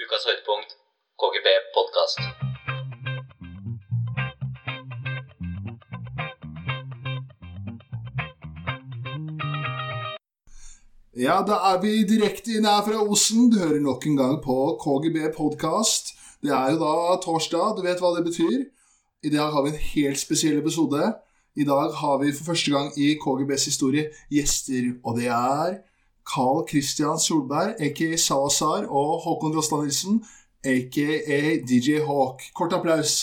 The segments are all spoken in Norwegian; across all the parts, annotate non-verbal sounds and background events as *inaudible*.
Ukas høydepunkt KGB podkast. Ja, da er vi direkte inn her fra Osen. Du hører nok en gang på KGB podkast. Det er jo da torsdag, du vet hva det betyr. I dag har vi en helt spesiell episode. I dag har vi for første gang i KGBs historie gjester, og det er Carl Christian Solberg, aka Salazar, og Håkon Rostad Nilsen, aka DJ Hawk. Kort applaus.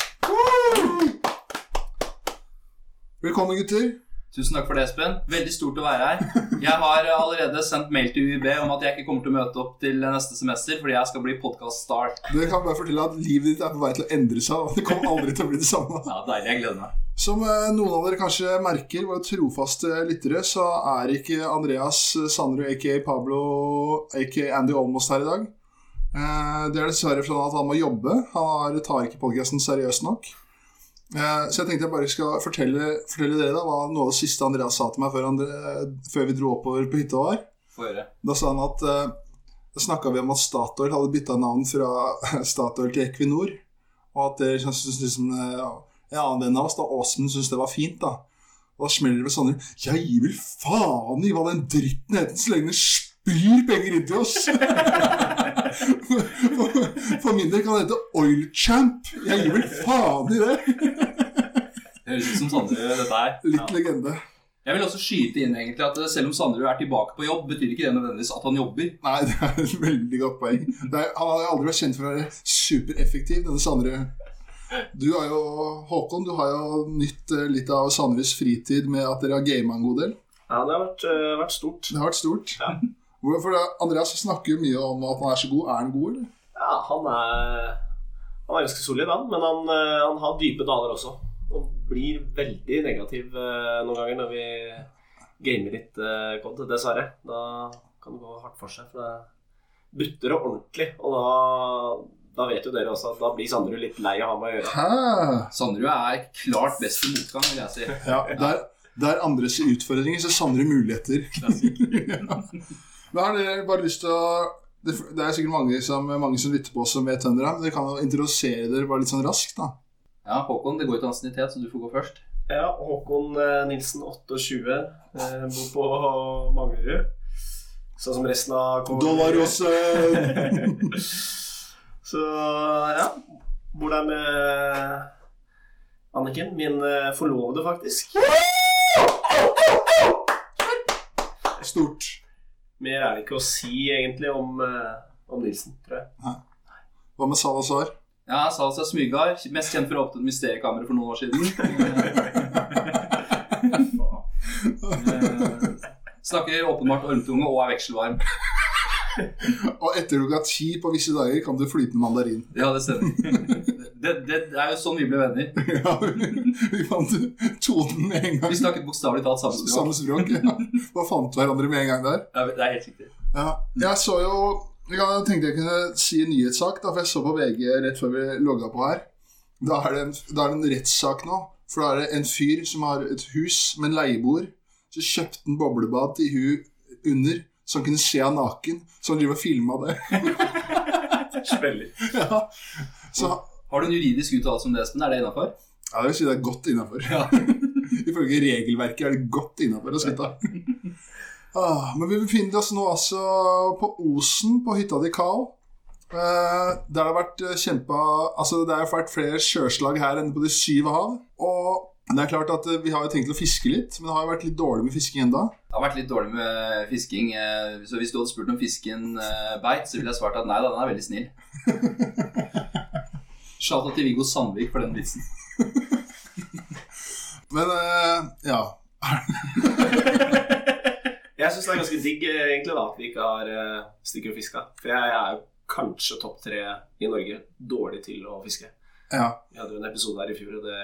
Velkommen, gutter. Tusen takk for det, Espen. Veldig stort å være her. Jeg har allerede sendt mail til UiB om at jeg ikke kommer til å møte opp til neste semester fordi jeg skal bli podcast-star. Det kan bare fortelle at livet ditt er på vei til å endre seg. og Det kommer aldri til å bli det samme. Ja, Deilig. Jeg gleder meg. Som eh, noen av dere kanskje merker, våre trofaste lyttere, så er ikke Andreas Sandrud aka Pablo aka Andy Almost her i dag. Eh, Det er dessverre fordi at han må jobbe. Han tar ikke podcasten seriøst nok. Eh, Så jeg tenkte jeg bare skal fortelle, fortelle dere da hva noe av det siste Andreas sa til meg før, han, før vi dro oppover på hytta var. Da sa han at eh, Da snakka vi om at Statoil hadde bytta navn fra Statoil til Equinor. Og at det liksom eh, En annen venn av oss, da, Åsmund, syntes det var fint. da Og da smeller det ved sånne Jeg gir vel faen i hva den dritten heter, så lenge den spyr penger inn til oss! *laughs* for, min del kan det hete Oil Champ. Jeg gir vel faen i det! Det høres ut som Sandrud, dette her. Litt Ja. legende. Jeg vil også skyte inn egentlig at selv om Sandrud er tilbake på jobb, betyr ikke det nødvendigvis at han jobber. Nei, *laughs* det er et veldig godt poeng. Det er, han har aldri vært kjent for å være supereffektiv, denne Sandrud. Du har jo, Håkon, du har jo nytt eh, litt av Sandruds fritid med at dere har gama en god del. Ja, det har vært, øh, vært stort. Det har vært stort. Ja. Hvor- For det, Andreas snakker jo mye om at han er så god. Er han god, eller? Ja, han er, han er ganske solid, han. Men han, øh, han har dype daler også. Og blir veldig negativ noen ganger når vi gamer litt uh, COD, dessverre. Da kan det gå hardt for seg. For det butter og ordentlig. Og da, da vet jo dere også at da blir Sandrud litt lei av å ha med å gjøre. Hæ? Sandrud er klart best i motgang, vil jeg si. Ja, der, der andre ser utfordringer, så Sandrud muligheter. ja. *laughs* Men har dere bare lyst til å det, det er sikkert mange som, mange som lytter på oss som vet hvem dere er. Men dere kan jo introdusere dere bare litt sånn raskt, da. Ja, Håkon, det går i ansiennitet, så du får gå først. Ja, Håkon øh, Nilsen, 28, øh, bor på Manglerud. Sånn som resten av KG. *laughs* *laughs* Så ja, bor der med Anniken, min eh, forlovede, faktisk. Stort. Mer er det ikke å si egentlig om, eh, om Nilsen, tror jeg. Hva med Salazar? Ja, Salazar Smygar, mest kjent for å åpne et mysteriekamera for noen år siden. *laughs* Eh, Snakker åpenbart ormtunge og er vekselvarm. *laughs* Og etter klokka ti på visse dager kan du flytende mandarin. Ja, det stemmer. Det, det, er jo sånn vi ble venner. *laughs* Ja, vi fant tonen med en gang. Vi snakket bokstavelig talt samme språk. Samme språk. Ja. Bare fant hverandre med en gang der. Ja, det er helt riktig. Ja. Jeg så jo Jeg tenkte jeg kunne si en nyhetssak, da, for jeg så på VG rett før vi logga på her. Da er det en, da er det en rettssak nå. For da er det en fyr som har et hus med en leieboer. Så kjøpte han boblebad til hun under, han kunne se han naken. Så han driver og filma det. *laughs* Spiller. ja. Så Har du en juridisk uttalelse om det, Espen? Er det innafor? Ja, jeg vil si det er godt innafor. *laughs* Ifølge regelverket er det godt innafor å sitte. Ah, men vi befinner oss nå altså på Osen, på hytta di Kao. Eh, der det har vært kjempa Altså, det har vært flere sjøslag her enn på de syv hav. Og det er klart at eh, vi har jo tenkt å fiske litt, men det har jo vært litt dårlig med fisking enda. Det har vært litt dårlig med fisking. eh, Så hvis du hadde spurt om fisken eh, beit, så ville jeg svart at nei da, den er veldig snill. *laughs* Shout-out til Viggo Sandvik for den vitsen. *laughs* Men ja. *laughs* Jeg syns det er ganske digg egentlig da, at vi ikke har stikker og fiska. For jeg, jeg er jo kanskje topp tre i Norge dårlig til å fiske. ja. Vi hadde jo en episode her i fjor, og det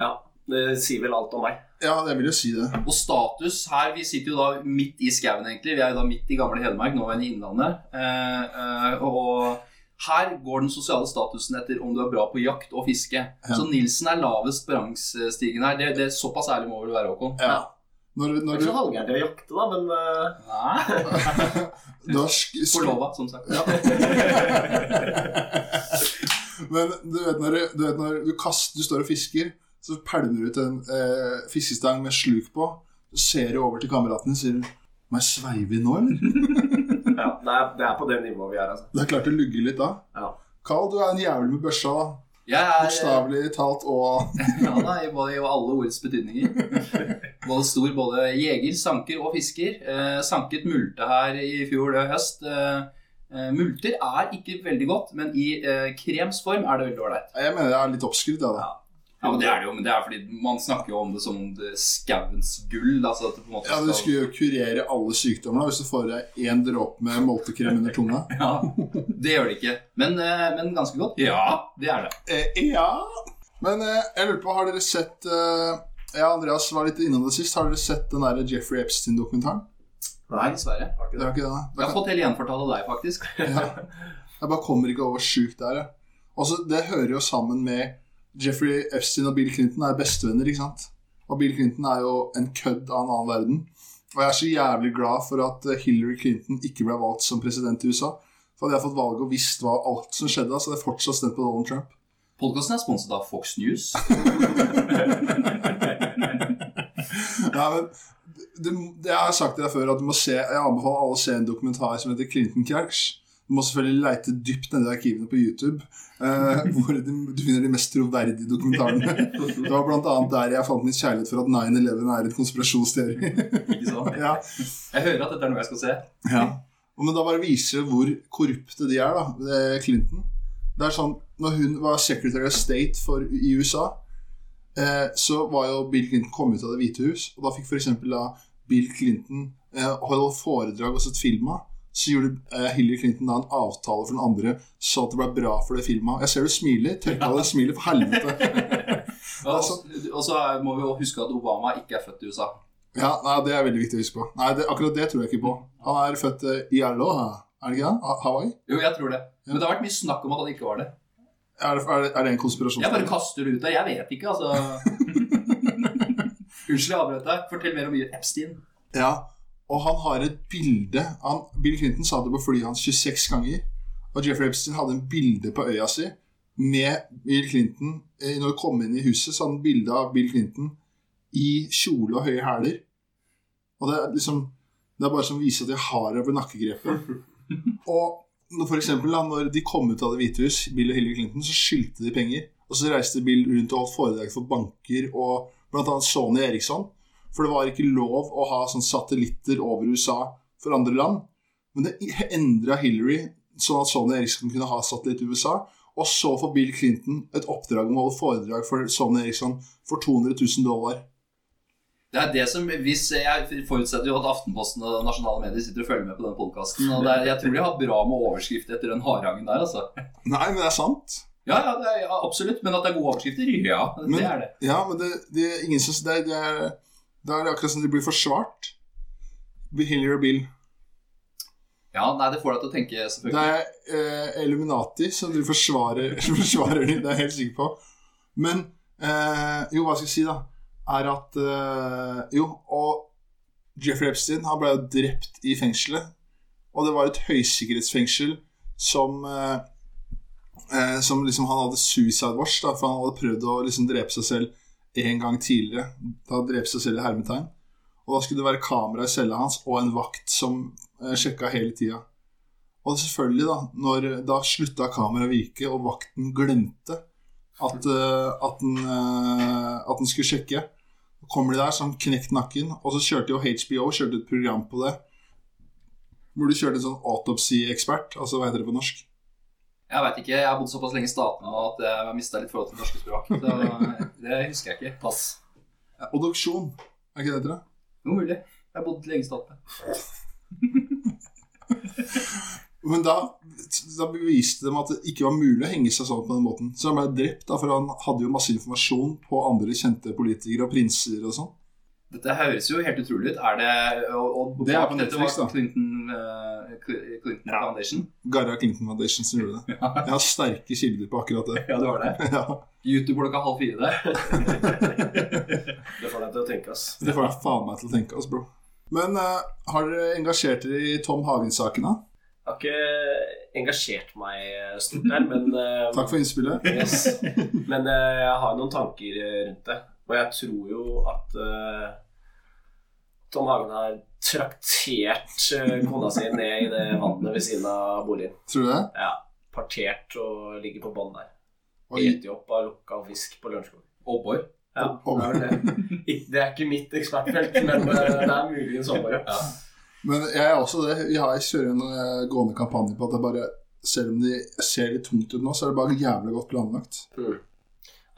Ja, det sier vel alt om meg. Ja, det vil jo si det. Og status her Vi sitter jo da midt i skauen, egentlig. Vi er jo da midt i gamle Hedmark, nå er vi i Innlandet. Eh, eh, og her går den sosiale statusen etter om du er bra på jakt og fiske. Ja. Så Nilsen er lavest på rangstigen her. Det, det er Såpass ærlig må vel være, Håkon? Ja. Når, Det er ikke så halvgærent å jakte, da, men *laughs* Nei, *laughs* Norsk Forlova, som sagt. *laughs* Men du vet når, du, du, vet når du, kaster, du står og fisker, så pælmer du ut en eh, fiskestang med sluk på. Så ser du over til kameraten din og sier Må jeg sveive inn nå, eller? *laughs* ja, det, er, det er på det nivået vi er, altså. Det er klart det lugger litt da. Ja. Carl, du er en jævel med børsa. Jeg er Bokstavelig talt og *laughs* ja, da, i både i alle ordets betydninger. Både stor både jeger, sanker og fisker. Eh, sanket multe her i fjor eh, høst. Eh, eh, multer er ikke veldig godt, men i eh, krems form er det veldig ålreit. Jeg mener det er litt oppskrytt, ja, da. Ja, men det er det jo, men det er fordi man snakker jo om det som om det skauens gull. Altså at det på en måte Ja, Du skulle jo kurere alle sykdommer hvis du får deg én dråpe med moltekrem under tunga. *laughs* Ja, det gjør det ikke. Men, eh, men ganske godt. Ja, det er det. Eh, ja Men eh, jeg lurer på, har dere sett eh, Ja, Andreas var litt innom det sist. Har dere sett den der Jeffrey Epstein-dokumentaren? Nei, dessverre. Har ikke Det det. har ikke det, da? Jeg har fått hele gjenfortalt av deg, faktisk. Ja. Jeg bare kommer ikke over hvor sjukt det er. jeg. Også, det hører jo sammen med Jeffrey Epstein og Bill Clinton er bestevenner, ikke sant? Og Bill Clinton er jo en kødd av en annen verden. Og jeg er så jævlig glad for at eh, Hillary Clinton ikke ble valgt som president i USA. For hadde jeg fått valget og visst hva alt som skjedde, så hadde jeg fortsatt stemt på Donald Trump. Podkasten er sponset av Fox News. *laughs* Nei, men det, det, Jeg har sagt til deg før at du må se Jeg anbefaler alle å se en dokumentar som heter Clinton Cash. Du må selvfølgelig leite dypt nedi arkivene på YouTube, eh, *laughs* hvor du, du finner de mest troverdige dokumentarene. *laughs* Det var annet der jeg fant min kjærlighet for at 9-11 er et konspirasjonsteori. *laughs* Ja. Jeg hører at dette er noe jeg skal se. ja. Og Men da bare viser det hvor korrupte de er, da. Clinton. Det er sånn, når hun var secretary of state for, i USA, eh, så var jo Bill Clinton kommet ut av Det hvite hus. Og da fikk f.eks. da Bill Clinton eh, holde foredrag og sett filma. Så gjorde eh, Hillary Clinton da en avtale for den andre, så at det ble bra for det firmaet. Jeg ser du smiler. Tørk av deg smilet, for helvete. *laughs* Og og så må vi jo huske at Obama ikke er født i USA. Ja, nei, Det er veldig viktig å huske på. Nei, det, Akkurat det tror jeg ikke på. Han er født eh, i Aloha, er det ikke det? Hawaii? Jo, jeg tror det. Men det har vært mye snakk om at han ikke var det. Er det, er det, er det en Jeg bare kaster det ut der. Jeg vet ikke, altså. *laughs* Unnskyld, jeg avbrøt deg. Fortell mer om Epstein. Ja, og han har et bilde han, Bill Clinton sa det på flyet hans 26 ganger. Og Jeffrey Epstein hadde en bilde på øya si med Bill Clinton. Eh, Når han kom inn i huset, så hadde han bilde av Bill Clinton i kjole og høye hæler. Og det er liksom Det er bare som viser at jeg har over nakkegrepet. *laughs* Og for eksempel, da, når de kom ut av Det hvite hus, Bill og Hillary Clinton, så skyldte de penger. Og så reiste Bill rundt og holdt foredrag for banker og bl.a. Sony Eriksson. For det var ikke lov å ha sånn satellitter over USA for andre land. Men det endra Hillary sånn at Sony Eriksson kunne ha satellitt i USA. Og så får Bill Clinton et oppdrag om å holde foredrag for Sony Eriksson for 200 000 dollar. Det er det som, hvis Jeg forutsetter jo at Aftenposten og nasjonale medier sitter og følger med på den podkasten. Jeg tror de har bra med overskrift etter den hardhangen der, altså. Nei, men det er sant. Ja, ja, det er, ja, absolutt. Men at det er gode overskrifter, ja. Det er det. Ja, men det, det er ingen som det det er, Da er det akkurat som de blir forsvart. Hillary og Bill. Ja, nei, det får deg til å tenke, Det er eh, Illuminati som de forsvarer, *laughs* forsvarer de, det er jeg helt sikker på. Men eh, jo, hva skal jeg si, da? Er at eh, Jo, og Jeffrey Epstein han ble drept i fengselet. Og det var et høysikkerhetsfengsel som eh, eh, Som liksom han hadde suicide watch, da, for han hadde prøvd å liksom drepe seg selv en gang tidligere. Da drept seg selv i hermetegn. Og da skulle det være kamera i cella hans og en vakt som eh, sjekka hele tida. Og selvfølgelig, da, når da slutta kameraet å virke, og vakten glemte at, eh, at, den, eh, at den skulle sjekke, kommer de der som knekt nakken, og så kjørte jo HBO kjørte et program på det hvor du kjørte en sånn autopsy-ekspert, altså hva heter det på norsk? Jeg vet ikke, jeg har bodd såpass lenge i statene at jeg har mista litt forhold til det norske språk. Det husker jeg ikke. Pass. Obduksjon, er ikke det det Noe mulig. Jeg har bodd lenge i statene. *laughs* Men da, da beviste de at det ikke var mulig å henge seg sånn på den måten. Så han ble drept, da, for han hadde jo masse informasjon på andre kjente politikere og prinser og sånn. Dette høres jo helt utrolig ut. Er det og, og Det er på Netflix, da. Clinton, uh, Clinton Ja. Foundation? Garra Clinton Foundation som gjorde det. *laughs* Jeg har sterke kilder på akkurat det. Ja, du har det. *laughs* Ja, YouTube klokka halv fire der. *laughs* Det får deg til å tenke, ass. Det får jeg faen meg til å tenke oss, bro. Men uh, har dere engasjert dere i Tom Hagen-saken, da? Jeg har ikke engasjert meg stort der, men uh, Takk for innspillet. Yes. Men eh, jeg har noen tanker eh, rundt det. Og jeg tror jo at uh, Tom Hagen har traktert eh, kona si ned i det vannet ved siden av boligen. Tror du det? Ja, Partert og ligger på bånn der. Spist opp av lukka fisk på Lørenskog. Aabor. Ja, Om- det, er det. Det er ikke mitt ekspertfelt, men eh, det er muligens sånn. Ja. Men jeg er også det. Jeg har kjører en gående kampanje på at det bare selv om de ser litt tungt ut nå, så er det bare jævlig godt planlagt. Mm.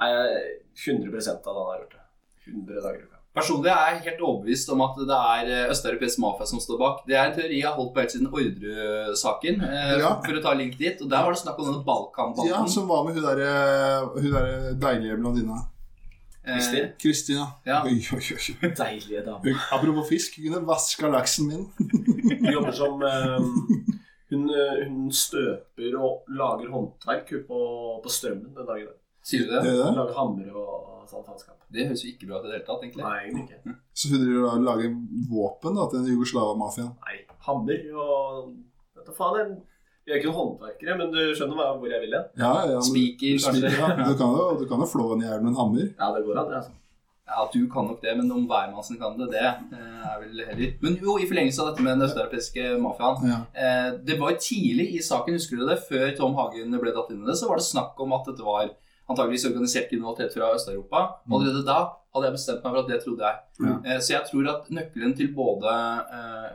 Nei, jeg- 100 av det han har gjort det. 100 dager i uka. Personlig er jeg helt overbevist om at det er eh, østeuropeisk mafia som står bak. Det er en teori jeg har holdt på helt siden Orderud-saken, eh, Ja. for å ta link dit. Og der var det snakk om denne Balkan-banden. Ja, som var med hun derre der deilige blondina. Eh, Kristin. Kristina. Ja. Oi, oi, oi. Deilige dame. Apropos fisk, hun kunne vaska laksen min. Hun jobber som eh, hun, eh, hun støper og lager håndverk på, på strømmen den dagen. Sier du det? det det? lager hamre og sånn faenskap. Det høres jo ikke bra ut i det hele tatt, egentlig. Nei, egentlig ikke. *laughs* Så hun driver og lager våpen da, til den Jugoslava-mafiaen. Nei, hammer og Vet du faen, jeg- vi er ikke noen håndverkere, men du skjønner hva, hvor jeg vil hen? Ja, ja, Spiker, kanskje. Ja. Du kan jo, du kan jo flå en jævel med en hammer. Ja, det går an, det. altså. Ja, du kan nok det, men om hvermannsen kan det, det eh, er vel heller Men jo, i forlengelse av dette med den østeuropeiske mafiaen. Ja. Eh, det var tidlig i saken, husker du det, før Tom Hagen ble dratt inn i det, så var det snakk om at dette var antageligvis organisert kriminalitet fra Øst-Europa. Og allerede da hadde jeg bestemt meg for at det trodde jeg. Ja. Eh, så jeg tror at nøkkelen til både eh,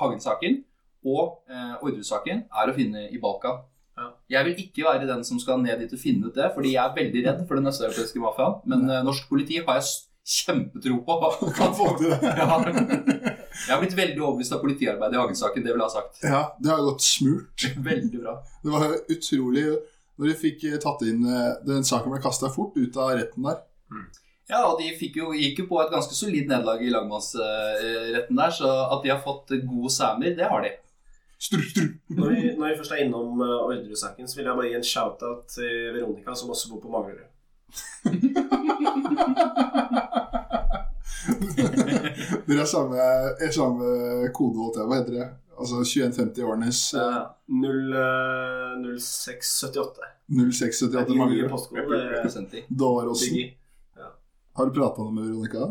Hagen-saken og eh, Ordre-saken er å finne i Balkan. Ja. Jeg vil ikke være den som skal ned dit og finne ut det, fordi jeg er veldig redd for den østeuropeiske mafiaen. Men eh, norsk politi har jeg kjempetro på. Kan få til det. *laughs* Ja. Jeg har blitt veldig overbevist av politiarbeidet i Hagen-saken, det vil jeg ha sagt. Ja, det har gått smurt. Veldig bra. Det var utrolig Når de fikk tatt inn eh, Den saken ble kasta fort ut av retten der. Ja, og de fikk jo, gikk jo på et ganske solid nederlag i lagmannsretten der, så at de har fått gode samer, det har de. Stru, stru. Når vi, når vi først er innom uh, Orderud-saken, så vil jeg bare gi en shout-out til Veronica, som også bor på Manglerud. *laughs* *laughs* Dere har samme, er samme kode, holdt jeg Hva heter det? Altså 2150-årenes Uh, 0, uh, 0678. 0678 Det er nye postkode. er. Dåråsen. Biggie. Har du prata med Veronica?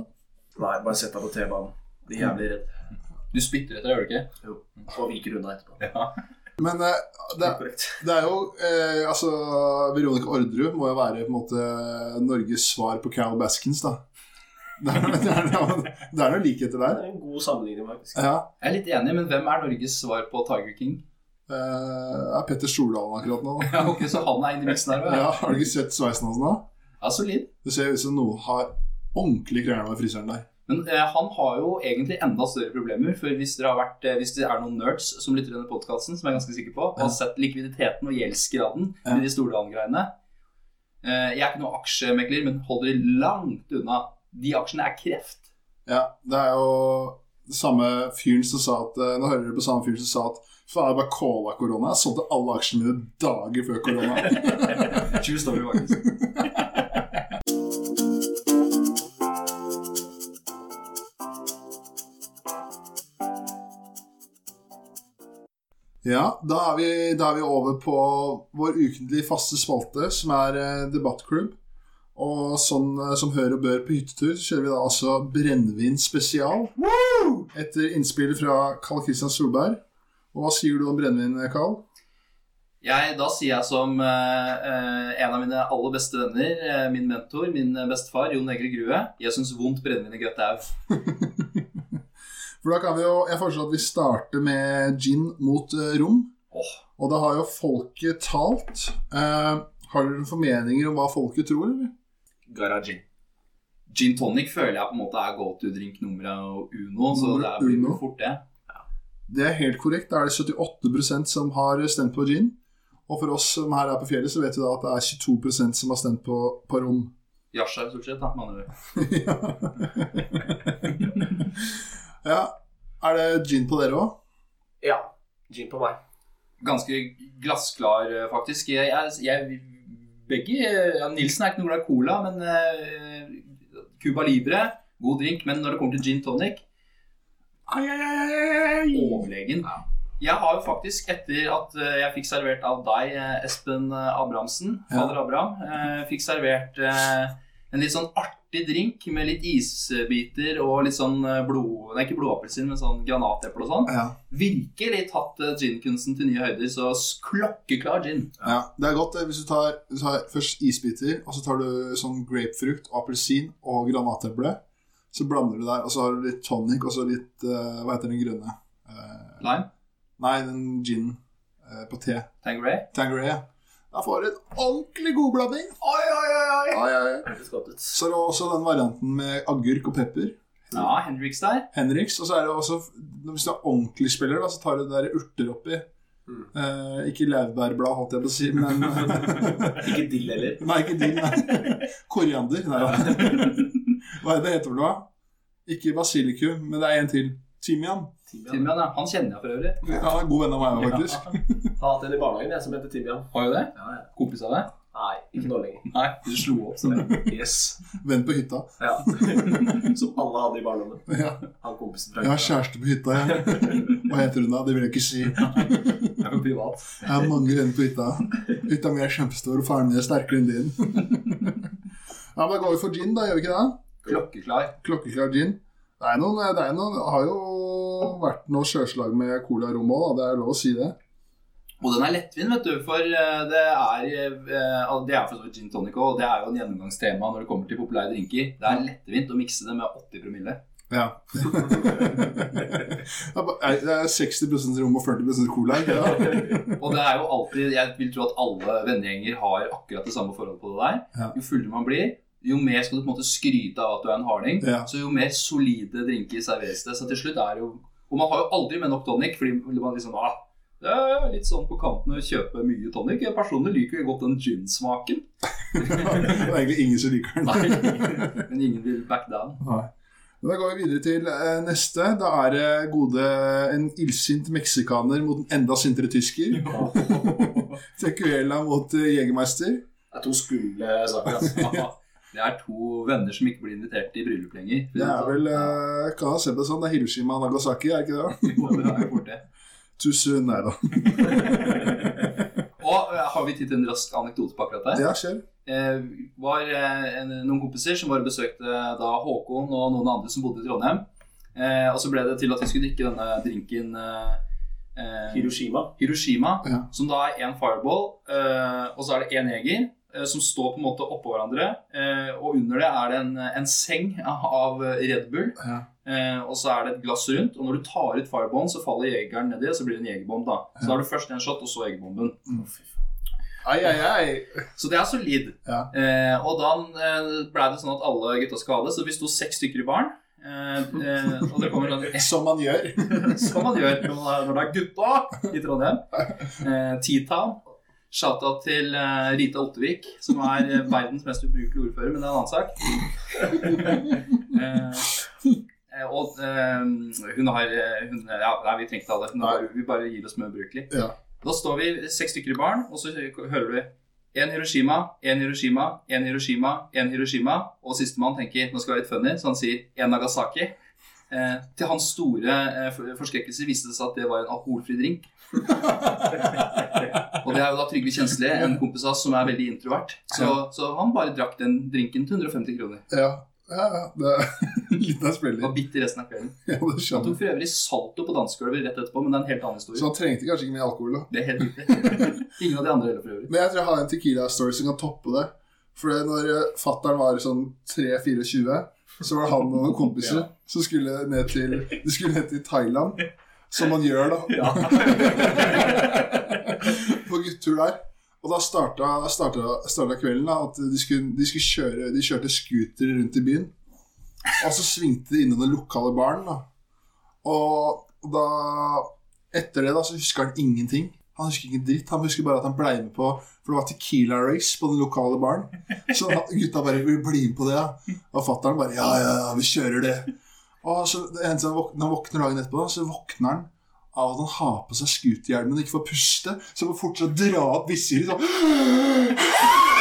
Nei, bare sett deg på T-banen. Blir jævlig redd. Du spytter etter, gjør du ikke? Jo. Og viker unna etterpå. Ja. Men eh, det, Det er det er jo eh, Altså, Veronica Orderud må jo være på en måte Norges svar på Carol Baskins, da. Det er, det er, det er noen likheter Det der. en god sammenligning, faktisk. Ja. Jeg er litt enig, men hvem er Norges svar på Tiger King? Det er Petter Stordalen akkurat nå. Ja, ok, Så han er inne i miksen her? Ja, har du ikke sett sveisen hans nå? Ja, solid. Det ser ut som noen har ordentlig krangla med fryseren der. Men eh, han har jo egentlig enda større problemer. For hvis, dere har vært, eh, hvis det er noen nerds som lytter til denne podkasten, som jeg er ganske sikker på, og har sett likviditeten og gjeldsgraden Med de Stordalen-greiene eh, Jeg er ikke noen aksjemegler, men holder de langt unna. De aksjene er kreft. Ja, det er jo samme fyren som sa at eh, Nå hører dere på samme fyren som sa at faen, jeg bare calla korona. Jeg solgte alle aksjene mine dager før korona. *laughs* True story, faktisk. *laughs* Ja, da er, vi, da er vi over på vår ukentlige faste spalte, som er eh, debattklubb. Og sånn eh, som hør og bør på hyttetur, så kjører vi da altså brennevin spesial. Etter innspill fra Carl Christian Solberg. Og hva sier du om brennevin, Carl? Jeg, da sier jeg som eh, eh, en av mine aller beste venner, eh, min mentor, min bestefar, Jon Egil Grue Jeg syns vondt brennevin i grøt au. *laughs* For da kan vi jo, Jeg foreslår at vi starter med gin mot eh, rom. Oh. Og da har jo folket talt. Eh, har dere noen formeninger om hva folket tror, eller? Garagin. Gin tonic føler jeg på en måte er go to drink nummer uno, så det er- blir uno. fort det. Det er helt korrekt. Da er det 78% som har stemt på gin. Og for oss som her er på fjellet, så vet vi da at det er 22% som har stemt på, på rom. Yasha, stort sett, da, med andre *laughs* ja. Er det gin på dere òg? Ja. Gin på meg. Ganske glassklar, eh, faktisk. Jeg, jeg, jeg begge ja, Nilsen er ikke noe glad i cola, men uh, Cuba Libre, god drink. Men når det kommer til gin tonic, Ai, ai, ai, Overlegen. Ja. Jeg har jo faktisk, etter at eh, jeg fikk servert av deg, eh, Espen Abrahamsen, fader Ja. Abraham, eh, fikk servert eh, en litt sånn artig drink med litt isbiter og litt sånn eh, blod... Nei, ikke blodappelsin, men sånn granateple og sånn. Ja. Virkelig tatt eh, ginkunsten til nye høyder, så klokkeklar gin. ja. Det er godt hvis du tar, du tar først isbiter, og så tar du sånn grapefrukt, appelsin og granateple. Så blander du der, og så har du litt tonic og så litt uh, Hva heter den grønne? Uh, Lime, nei, den gin uh, på te. Tangeray. Tangeray. Da får en ordentlig god blanding. Oi, oi, oi, oi. Oi, oi. Så er det også den varianten med agurk og pepper. Ja, Henriks der. Henriks. Og så er det også, hvis du er ordentlig spiller, da, så tar du det der urter oppi. Mm. Eh, ikke laurbærblad, holdt jeg på å si, men *laughs* Ikke dill heller. Nei, ikke dill. nei. Koriander. Nei. *laughs* Hva er det det heter for noe? Ikke basilikum, men det er en til. Timian. Timian, ja. Han kjenner jeg for øvrig. Ja, han er god venn av meg òg, faktisk. *laughs* Har hatt en i barnehagen jeg, som heter Timian. Har jo det? Ja, ja. Kompis av deg? Nei, ikke nå lenger. Nei, du slo opp som Yes. Venn på hytta. Ja. *laughs* Som alle hadde i barndommen. Ja. Han kompisen fra Jeg har kjæreste på hytta, jeg. *laughs* Hva heter hun da? Det vil jeg ikke si. Jeg er privat. Jeg har mange venner på hytta. Hytta mi er kjempestor, og faren min er sterkere enn din. Ja, men Da går vi for gin, da, gjør vi ikke det? Klokkeklar. Klokkeklar gin. Det er noen, det er noen det har jo vært noe sjøslag med cola rom òg, det er lov å si det. Og den er lettvint, vet du, for eh, det er eh, Det er for så vidt gin tonic òg. og det er jo en gjennomgangstema når det kommer til populære drinker. Det er lettvint å mikse det med 80 promille. Ja. *laughs* Det er bare- det er 60 rom og 40 cola. Det? Og det er jo alltid Jeg vil tro at alle vennegjenger har akkurat det samme forholdet på det der. Jo fullere man blir, jo mer skal du på en måte skryte av at du er en harding. Ja. Så jo mer solide drinker serveres det. Så til slutt er det jo Og man har jo aldri med nok tonic, fordi man liksom ah, det er litt sånn på kanten å kjøpe mye tonic. Jeg personlig liker jo godt den gin-smaken. *laughs* Det er egentlig ingen som liker den. Nei, men ingen vil back down. Nei. Da går vi videre til eh, neste. Da er det gode en illsint meksikaner mot en enda sintere tysker. *laughs* Tequila mot eh, Jegermeister. Det er to skumle saker. Altså. *laughs* Det er to venner som ikke blir invitert i bryllup lenger. Det er vel uh, Kan se sett det sånn. Det er Hiroshima og Nagasaki, er ikke det? *laughs* Jo, det er jo fort det. Too soon, nei da. *laughs* Og eh, har vi tid til en rask anekdote på akkurat det? Ja, kjør. Eh, var eh, en, noen kompiser som var og besøkte da Håkon og noen andre som bodde i Trondheim. Eh, og så ble det til at vi skulle drikke denne drinken eh, eh, Hiroshima. Hiroshima, Ja. som da er én fireball, eh, og så er det én jeger. Eh, Som står på en måte oppå hverandre, eh, og under det er det en, en seng av Red Bull. Ja. Eh, og så er det et glass rundt, og når du tar ut firebånd, så faller jegeren nedi, og så blir det en jegerbomb. da Så da har du først en shot, og så jegerbomben. Ai, ai, ai. Så det er solid. Ja. Eh, og da eh, ble det sånn at alle gutta skadet, så vi sto seks stykker i baren. Eh, eh, og det kommer sånn *laughs* Som man gjør. *laughs* Som man gjør er- når det er gutta i Trondheim. *laughs* Eh, T-Town. Shout-out til eh, Rita Ottevik, som er eh, verdens mest ubrukelige ordfører, men det er en annen sak. *laughs* Eh, eh, og eh, hun har hun, Ja, nei, vi trengte alle. det. Hun har, vi bare gir oss med ubrukelig. Ja. Da står vi seks stykker i baren, og så hører du en Hiroshima, en Hiroshima, en Hiroshima, en Hiroshima. Og sistemann tenker nå skal jeg være litt funny, så han sier en Nagasaki. Eh, til hans store eh, forskrekkelse viste det seg at det var en alkoholfri drink. *laughs* og det er jo da Trygve Kjensli, en kompis av oss som er veldig introvert. Så, så han bare drakk den drinken til 150 kroner. Ja, ja, ja. Det er litt av Var bitt bitter resten av kvelden. Ja, det Han tok for øvrig salto på dansegulvet rett etterpå, men det er en helt annen historie. Så han trengte kanskje ikke mye alkohol, da. Det er helt riktig. *laughs* Ingen av de andre heller, for øvrig. Men jeg tror jeg har en Tequila-story som kan toppe det. For når uh, fattern var sånn 3-24, så var det han og noen kompiser som skulle ned til De skulle ned til Thailand. Som man gjør, da. *laughs* På guttetur der. Og da starta, starta, starta kvelden da, at de skulle, de skulle kjøre De kjørte scooter rundt i byen. Og så svingte de innom den lokale baren. da. Og da Etter det da, så husker han ingenting. Han husker ikke dritt. Han husker bare at han ble med på For det var Tequila Race på den lokale baren. Så gutta bare vil bli med på det. Ja. Og fatter'n bare ja, ja, ja, vi kjører det. Og så han våkner, han våkner dagen etterpå, så våkner han av at han har på seg scooterhjelmen og ikke får puste. Så han må fortsatt dra opp visiret sånn. *laughs*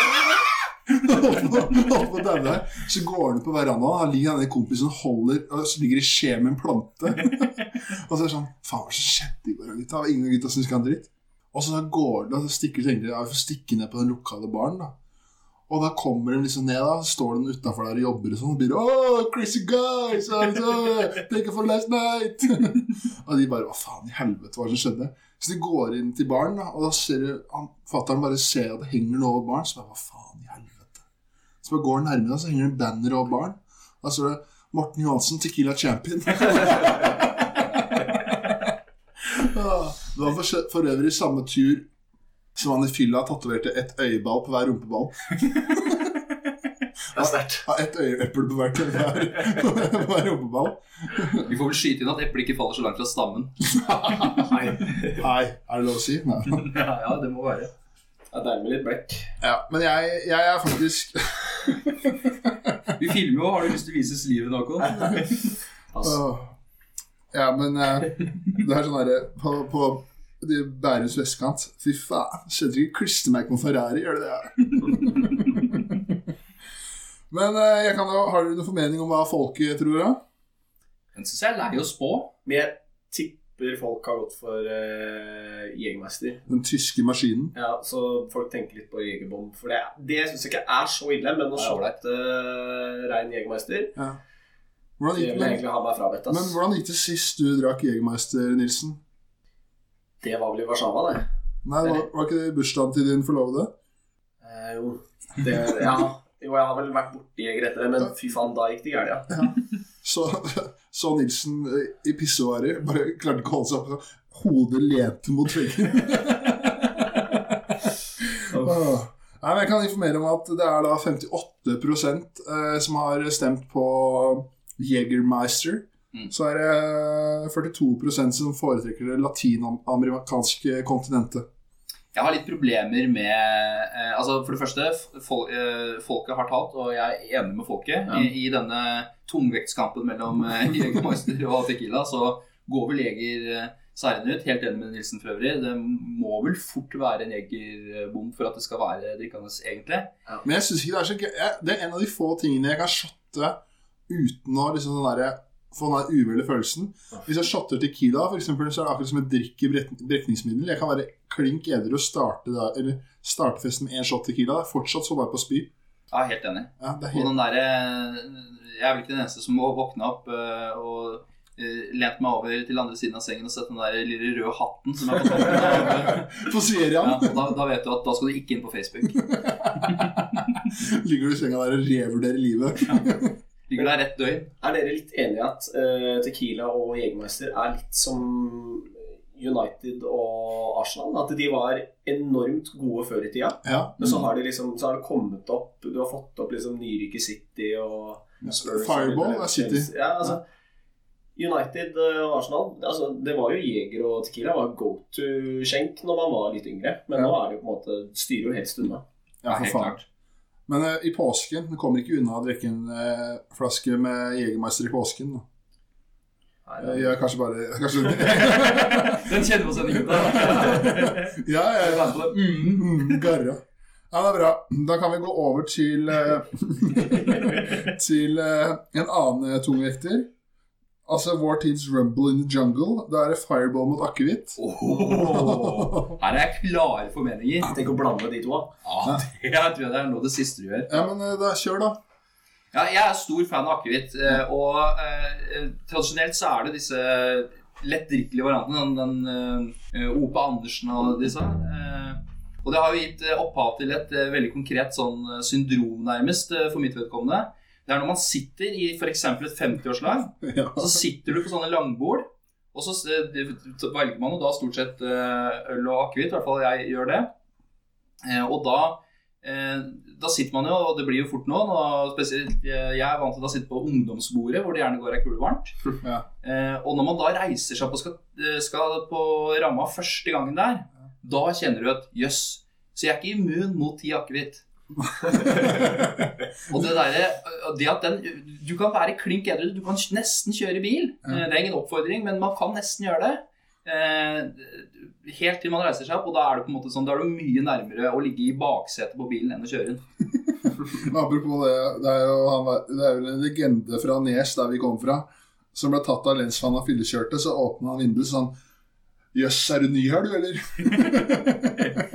Så går han ut på verandaen, han ligger denne kompisen holder og så ligger i skje med en plante. *laughs* og så er det sånn Faen, hva skjedde i går, gutta? Ingen av gutta syns han dritt. Og så går det, og så stikker ja, vi får stikke ned på den lokale baren. Og da kommer de liksom ned, da, så står de utafor der og jobber og sånn, og blir oh, crazy guys, take it for last night. *laughs* og de bare Hva faen i helvete, hva som skjedde? Så de går inn til baren, og da ser du Fatter'n bare ser at det henger noe over baren, så bare Hva faen i helvete? Så bare går han nærmere, da, så henger det en banner over baren. Da står det Morten Johansen, Tequila Champion. *laughs* Ah, det var for, for øvrig samme tur som han i fylla tatoverte ett øyeball på hver rumpeball. *laughs* Det er sterkt. Ja, ett øyeeple på hvert hver, hver rumpeball. Vi får vel skyte inn at eplet ikke faller så langt fra stammen. Nei. *laughs* Nei, er det lov å si? Nei. *laughs* ja, ja, det må være. Det er deilig litt blekk. Ja, men jeg, jeg er faktisk Vi filmer jo. Har du lyst til å vise livet, Håkon? Altså, Åh. Ja, men eh, det er sånn herre på, på det Bærums vestkant Fy faen, skjønner ikke klistremerke på Ferrari, gjør det det? *laughs* men eh, jeg kan jo, har dere noen formening om hva folket tror? da? Den syns jeg er lei å spå. Men jeg tipper folk har gått for uh, jegermester. Den tyske maskinen. Ja, så folk tenker litt på Jegerbom. For det, det syns jeg ikke er så ille, men å se shotte uh, rein jegermester Ja. Hvordan gikk, men, frabedt. men hvordan gikk det sist du drakk Jegermeister, Nilsen? Det var vel i Warszawa, det. Nei, var, var ikke det bursdagen til din forlovede? Eh, jo, det ja. jo, jeg har vel vært borti Jeger etter det, men fy faen, da gikk det gærent, ja. Så, så Nilsen eh, i pissoaret bare klarte ikke å holde seg oppe. Hodet lente mot veggen. *laughs* Nei, men Jeg kan informere om at det er da 58 eh, som har stemt på Jegermeister. Mm. Så er det 42% som foretrekker det latinamerikanske kontinentet. Jeg har litt problemer med eh, Altså For det første, fol eh, folket har talt, og jeg er enig med folket. Ja. I, I denne tungvektskampen mellom eh, *laughs* Jegermeister og Tequila så går vel Jeger eh, seirende ut. Helt enig med Nilsen for øvrig. Det må vel fort være en jegerbom for at det skal være drikkende, egentlig. Men jeg synes ikke det er så gøy. Det er en av de få tingene jeg kan shotte uten å liksom sånn der, få den der uvelle følelsen. Hvis jeg shotter Tequila, for eksempel, så er det akkurat som et drikk i brekningsmiddel. Jeg kan være klink edru og starte, der, starte festen med én shot Tequila. Det er fortsatt så bare på spy. Ja, helt enig. Ja, er Og helt... den der, Jeg er vel ikke den eneste som må våkne opp eh, og eh, lent meg over til andre siden av sengen og sett den der lille røde hatten som er på toppen. *laughs* På Sverian Ja, da, da vet du at da skal du ikke inn på Facebook. *laughs* ligger du i senga der og revurderer livet. Ligger der rett døgn. Er dere litt enige i at uh, Tequila og Jegermeister er litt som United og Arsenal? At de var enormt gode før i tida, Ja. men så har, det liksom, så har det kommet opp Du har fått opp liksom nyrike City og Spurs Fireball er City. Ja, altså, United eh, og Arsenal altså, Det var jo Jeger og Tequila var go to-skjenk når man var litt yngre. Men Ja. nå er det jo på en måte styrer jo helst unna. Ja, for faen. Men uh, i påsken Du kommer ikke unna å drikke en uh, flaske med Jegermeister i påsken. Da. Jeg er kanskje bare kanskje... *laughs* Den kjenner på igjen *laughs* da. Ja, ja, ja. Mm. Mm, garra. Ja, det er bra. Da kan vi gå over til eh, *laughs* Til en annen tungvekter. Altså vår tids Rumble in the Jungle. Da er det fireball mot akevitt. Oh, *laughs* Her er jeg klare formeninger. Tenk å blande de to. Ja, det jeg tror jeg det er noe av det siste du gjør. Ja, men eh, da kjør, da. Ja, jeg er stor fan av akevitt. eh, Og eh, tradisjonelt så er det disse lettdrikkelige variantene. Den, den uh, Ope Andersen og disse. Eh, og det har jo gitt eh, opphav til et eh, veldig konkret sånn eh, syndrom, nærmest, eh, for mitt vedkommende. Det er når man sitter i f.eks. et 50-årslag, *laughs* Ja. så sitter du på sånne langbord, og så så velger man jo da stort sett eh, øl og akevitt, i hvert fall jeg gjør det. Eh, Og da, eh, da sitter man jo, og det blir jo fort noen, og spesielt jeg er vant til å sitte på ungdomsbordet, hvor det gjerne går ei kule varmt. Ja. Og når man da reiser seg opp og skal, skal på ramma første gangen der, Da kjenner du at jøss, så jeg er ikke immun mot ti akevitt. *laughs* og det derre Det at den Du kan være klink edru, du kan nesten kjøre bil. Ja. Eh, Det er ingen oppfordring, men man kan nesten gjøre det. Eh, Helt til man reiser seg opp, og da er det på en måte sånn Da er du mye nærmere å ligge i baksetet på bilen enn å kjøre den. *laughs* Apropos det, det er jo han, det er vel en legende fra Nes, der vi kom fra, som ble tatt av lensmannen og fyllekjørte. Så åpna han vinduet sånn Jøss, er du ny her, du, eller? *laughs*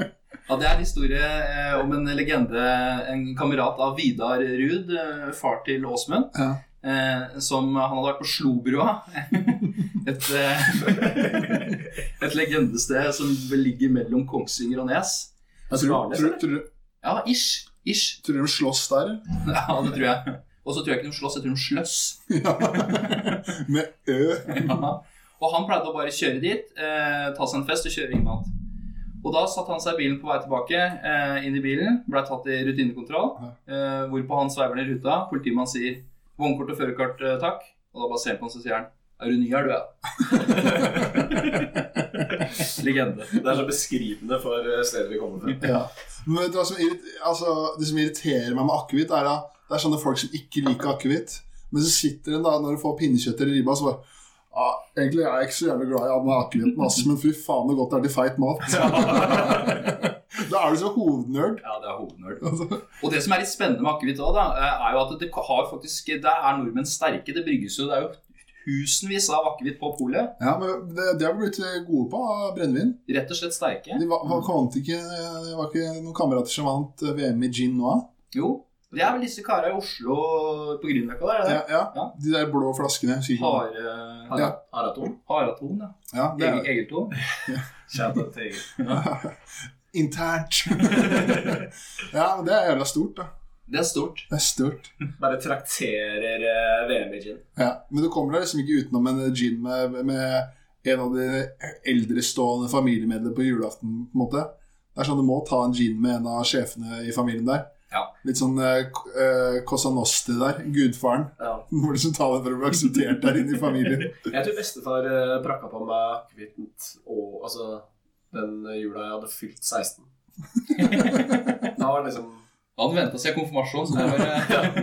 Det er en historie eh, om en legende, en kamerat av Vidar Ruud, eh, far til Åsmund. Ja. Eh, som han hadde vært på Slobrua. *laughs* et, eh, et legendested som ligger mellom Kongsvinger og Nes. Tror, Skarnes, tror, du tror, Ja, ish. Ish. tror de slåss der? *laughs* Ja, det tror jeg. Og så tror jeg ikke de slåss, jeg tror de sløss. *laughs* Med Ø. Ja. Og han pleide å bare kjøre dit, eh, ta seg en fest og kjøre inn igjen. Og da satte han seg i bilen på vei tilbake, eh, inn i bilen, ble tatt i rutinekontroll. Eh, hvorpå han sveiver ned ruta. Politimannen sier 'vognkort og førerkort, eh, takk'. Og da bare ser han på han så sier han 'Er du ny her, du, ja?' *laughs* Legende. Det er så beskrivende for eh, stedet vi kommer fra. Ja. Men vet du hva som, altså, det som irriterer meg med akevitt, er at det er sånne folk som ikke liker akevitt. Men så sitter en da når du får pinnekjøtt eller ribba, så bare ah, Egentlig er jeg ikke så jævlig glad i akevitten, ass, men fy faen så godt det er til feit mat. *laughs* da er du så hovednerd. Ja, det er hovednerd. Altså, Og det som er litt spennende med akevitt òg, er jo at det har faktisk Der er nordmenn sterke. Det brygges jo Det er jo tusenvis av akevitt på polet. ja, men det, det har blitt gode på brennevin. Rett og slett sterke. De var, var, ikke, det var ikke noen kamerater som vant eh, VM i gin nå? Jo. Det er vel disse kara i Oslo på Grünerløkka der? er? Ja, ja. Ja. De der blå flaskene. Haraton Hare... Ja. Araton. Haraton, ja. Ja, det er Egelton. Egil. *laughs* internt. *laughs* ja, men det er jævla stort, da. Det er stort. Det er stort. Bare trakterer eh, VM i gin. Ja, Men du kommer deg liksom ikke utenom en gin med, med en av de eldrestående familiemedlemmene på julaften. på en måte. Det er sånn Du må ta en gin med en av sjefene i familien der. Ja. Litt sånn uh, eh, Cosa Nostri der. Gudfaren. Ja. *laughs* Du må liksom ta det for å bli akseptert der inne i familien. *laughs* Jeg tror bestefar eh, brakka på meg akevitten og altså den jula jeg hadde fylt 16. *laughs* Da var det liksom Han venta seg konfirmasjon, så det var eh,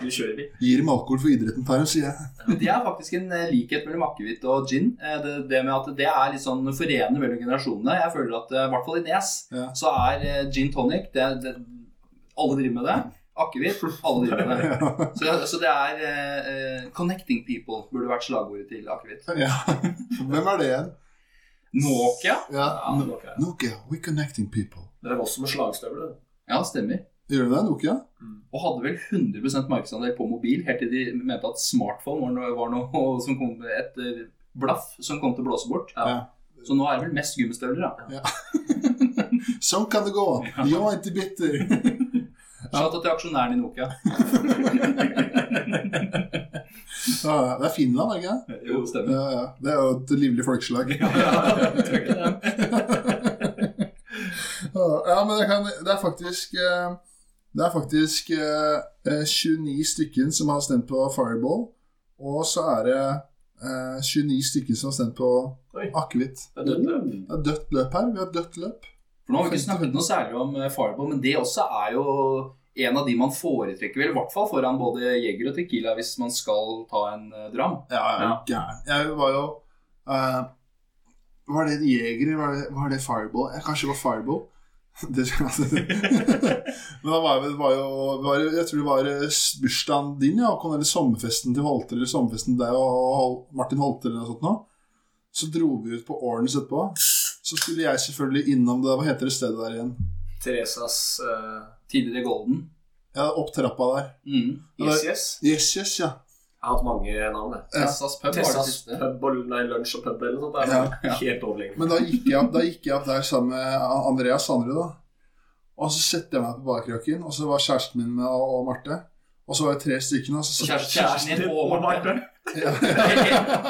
Du kjører litt. Gir dem alkohol for idretten, tar dem, sier jeg. Det er faktisk en eh, likhet mellom akevitt og gin. Eh, Det, det med at det er litt sånn forenende mellom generasjonene. Jeg føler at eh, i hvert fall i Nes Ja. så er eh, gin tonic det, det, Alle driver med det. Akevitt, alle driver med det. *laughs* Så, så det er eh, eh, 'connecting people' burde vært slagordet til akevitt. ja. Hvem er det igjen? Nokia? Ja. Ja, No- Nokia. Nokia. We connecting people. Dere var også med slagstøvler. Ja, Ja, stemmer. Gjør du det, Nokia? Og hadde vel 100% markedsandel på mobil, helt til de mente at smartphone var noe, var noe *laughs* som kom et eh, blaff som kom til å blåse bort. Ja. Så nå er det vel mest gummistøvler, da. *laughs* Sånn kan det gå. Jeg er ikke bitter. Out til aksjonæren i Nokia. *laughs* Det er Finland, ikke det? Jo, stemmer. Ja, ja. Det er jo et livlig folkeslag. *laughs* Ja, men det, kan, det er faktisk eh, Det er faktisk eh, eh, 29 stykken som har stemt på Fireball. Og så er det eh, 29 stykker som har stemt på akevitt. Det er dødt løp. Det er dødt løp her. Vi har dødt løp. For nå har vi ikke snakket noe særlig om eh, Fireball, men det også er jo en av de man foretrekker, vel, i hvert fall foran både Jeger og Tequila hvis man skal ta en eh, dram. Ja, jeg er gæren. Jeg var jo uh, Var det jeger, eller var det, var det Fireball? Jeg, Kanskje det var Fireball? *laughs* Det, altså, *laughs* men da var det var jo var, Jeg tror det var eh, bursdagen din, ja, eller sommerfesten til Holter, eller sommerfesten deg og Martin Holter eller noe sånt nå. Så dro vi ut på Ornes etterpå. Så skulle jeg selvfølgelig innom det Hva heter det stedet der igjen? Teresas eh, Tidligere Golden. Ja, opp trappa der. Mm. Yes Yes. Yes, yes, ja. Jeg har hatt mange navn. Ja. Tessas pub det Tessas pub og nei, lunsj og pub eller noe sånt. Ja, ja. helt overlegent. Men da gikk jeg da gikk jeg opp der sammen med Andreas Sandrud, da. Og så setter jeg meg på barkrakken, og så var kjæresten min med og, og Marte. Og så var det tre stykker, og så kjæresten, kjæresten din og Marte. ja,